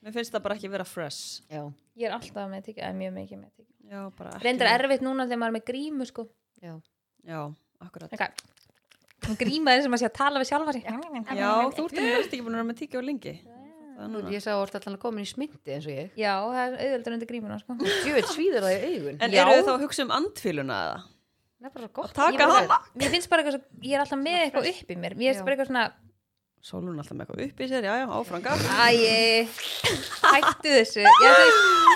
ég ég ég að mér finnst það bara ekki vera fresh. Já, ég er alltaf með tyggju, eða mjög mikið með tyggju já, bara ekki. Reyndar erfitt núna þegar maður er með grímu sko. Já, já, akkurat. Hún gríma þess að maður sé að tala við sjálfa sig. Já, þú ert ekki- búin að vera með lengi. Er Nú, núna. Ég sá að allan að koma í smyndi eins og ég. Já, það er auðvöldur undir grímuna sko. djúveit svíður það í augun. En Já. eru þið þá að hugsa um andfíluna eða? það er bara svo gott taka Ég bara- hana? Mér finnst bara eitthvað svo, ég er alltaf með eitthvað upp í mér. Mér finnst bara eitthvað svona Sólun alltaf með eitthvað upp í sér, já, já, áfram gaf Æ, hættu þessu. Já,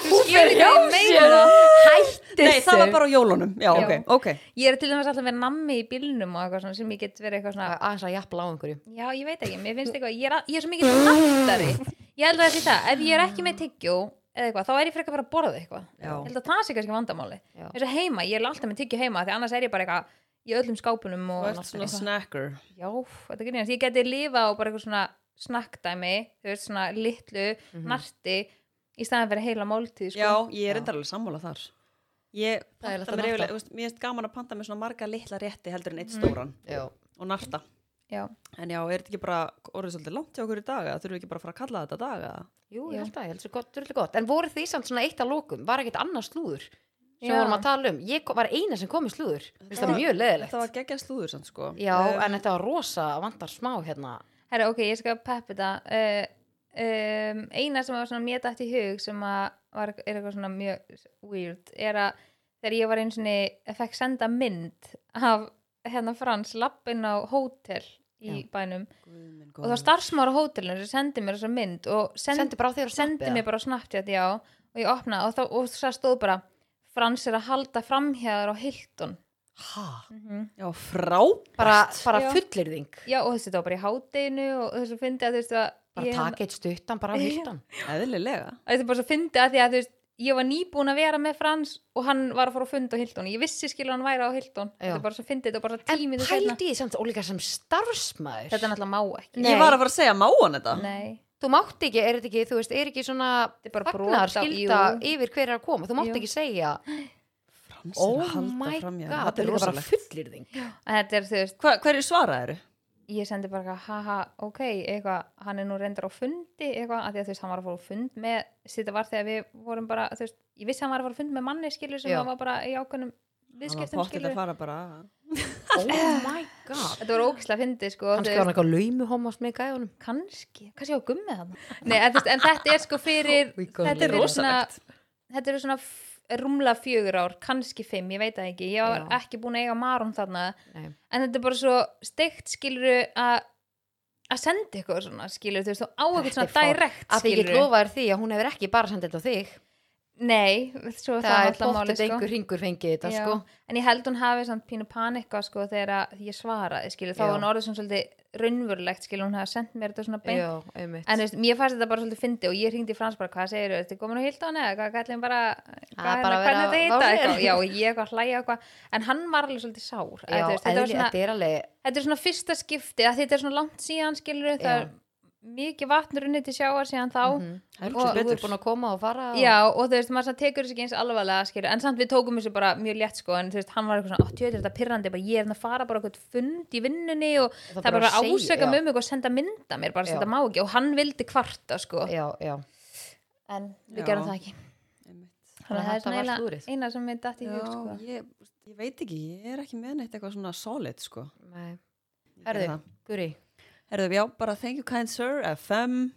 þú þú skilur ekki ég meina. hætti Nei, það var bara á jólunum, já, Já. ok, ok Ég er til dæmis alltaf með nammi í bílnum og eitthvað svona sem ég get verið eitthvað svona aðeins að jafnla á einhverju. Já, ég veit ekki, mér finnst eitthvað Ég er, ég er svo mikið nattari Ég held að það sé það, ef ég er ekki með tyggjó eða eitthvað, þá er ég frekar að fara að borða eitthvað. Ég held að það sé kannski vandamáli eins og heima, ég er alltaf með tyggjó heima því annars er ég bara eitthvað í öllum skápunum og ert svona eitthvað. snacker. Já, þetta er grínast, ég geti lifa á bara eitthvað svona snakkdæmi, þú veist, svona litlu, narti í staðan fyrir heila máltíð, sko. Já, ég er alveg sammála þar. Ég er panta mér veist, mér finnst gaman að panta með svona marga litla rétti heldur en eitt stóran já, og narta. Já. En já, er þetta ekki bara orðið svolítið langt hjá okkur í dag eða þurfum við ekki bara að fara að kalla þetta dag eða? jú, ég held að, ég held svo gott, drullu gott. En voru því samt svona eitt að lókum, var ekkert annars slúður sem Já. við vorum að tala um, ég var eina sem kom í slúður. Það mjög leðilegt Þetta var geggjað slúður samt sko. Já, Um, en þetta var rosa vantar smá hérna. Herra, ok, ég skal peppa þetta. Uh, um, eina sem var svona mér dætt í hug sem að var, er eitthvað svona mjög weird, er að þegar ég var einu svona, fekk senda mynd af hérna Frans lappinn á hótel í Já. bænum. Guð minn og það var starfsmára á hótelinu sem sendi mér þessa mynd og sendi, sendi bara á þér og sendi mér bara snabbt já, og ég opnaði og, þá, og það stóð bara Frans er að halda framhjæðar á Hilton. Ha, mm Já, frábært. Bara, bara Já. fullirðing já og þessi þetta var bara í hátdeinu og þessi fyndi að þú veist að bara ég, taka eitt stuttan bara á hildan Eðlilega. Þetta er bara svo fyndi að því að þú veist ég var nýbúin að vera með Frans og hann var að fara að funda á Hilton. Ég vissi skilur hann væri á Hilton. Já. þetta er bara svo fyndi, þetta er bara en tímið pældi í því samt ólíka sem starfsmæður þetta er náttúrulega má ekki. Nei. Ég var að fara að segja, má hann þetta? Nei. Þú mátt ekki, er þetta ekki, þú veist, er ekki svona Þetta er bara fagnar brot á- skilda yfir hver er að koma, þú mátt Jú. ekki segja. Frans er oh my god, Þetta er líka bara fullirðing er Hva, Hverju svaraðir? ég sendi bara haha, ok eitthvað, hann er nú reyndar á fundi eitthvað, að því að þú veist, hann var að fara á fund með þetta var þegar við vorum bara, þú veist ég vissi að hann var að fara á fund með manni, skilur sem Já. hann var bara í ákveðnum viðskiptum, pottið bara oh my god. Þetta var ógislega fyndi, sko kannski var hann eitthvað laumuhomast með gæðunum kannski, kannski á gummið hann Nei, en, en þetta er sko fyrir Oh þetta er fyrir svona, þetta eru svona rúmlega fjögur ár, kannski fimm, ég veit það ekki. Ég var Já. ekki búin að eiga marum þarna. Nei. en þetta er bara svo steikt skiluru að að senda eitthvað svona skilur þú veist þú á eitthvað er svona direkt að því ég get skilurðu. lofa þér því að hún hefur ekki bara sendið þetta á þig nei, það er það er bóttið einhver ringur fengið þetta sko. En ég held hún hafi samt pínu panika sko þegar ég svaraði skilur. Þá var hún orðið svona svolítið raunverulegt skilur. Hún hafi sendt mér þetta svona beint. Já, en veist, mér fannst þetta bara svolítið fyndi og ég hringdi í Frans bara, hvað segir þú, ertu komin á Hildón eða hvað? Bara, hvað Ah, er bara það, vera hvernig þetta sér. eitthvað, já, og ég eitthvað að hlæja eitthvað, en hann var alveg svolítið sár, Já, þetta, þetta er þetta er svona fyrsta skipti þetta er svona langt síðan skilur það er mikið vatn runnið til sjáar síðan þá mhm. Það er og svo þú betur búin að koma og fara og... Já, og þú veist, maður tekur þessu ekki eins alvarlega skilur, en samt við tókum þessu bara mjög létt sko, en þú veist, hann var eitthvað svona, ó, tjóður þetta pirrandi bara, ég er að fara bara eitthvað fund í vinnunni og Það það, bara ásöka já. mig um og senda mynda mér, bara Já. þetta má ekki og hann vildi kvarta sko, já, já. en við Já. gerum það ekki þannig að það er svona eina, eina sem við dætt í hug Já, sko. ég, Ég veit ekki, ég er ekki með neitt eitthvað svona solid sko það. Guri Herðu, já, bara thank you kind sir, FM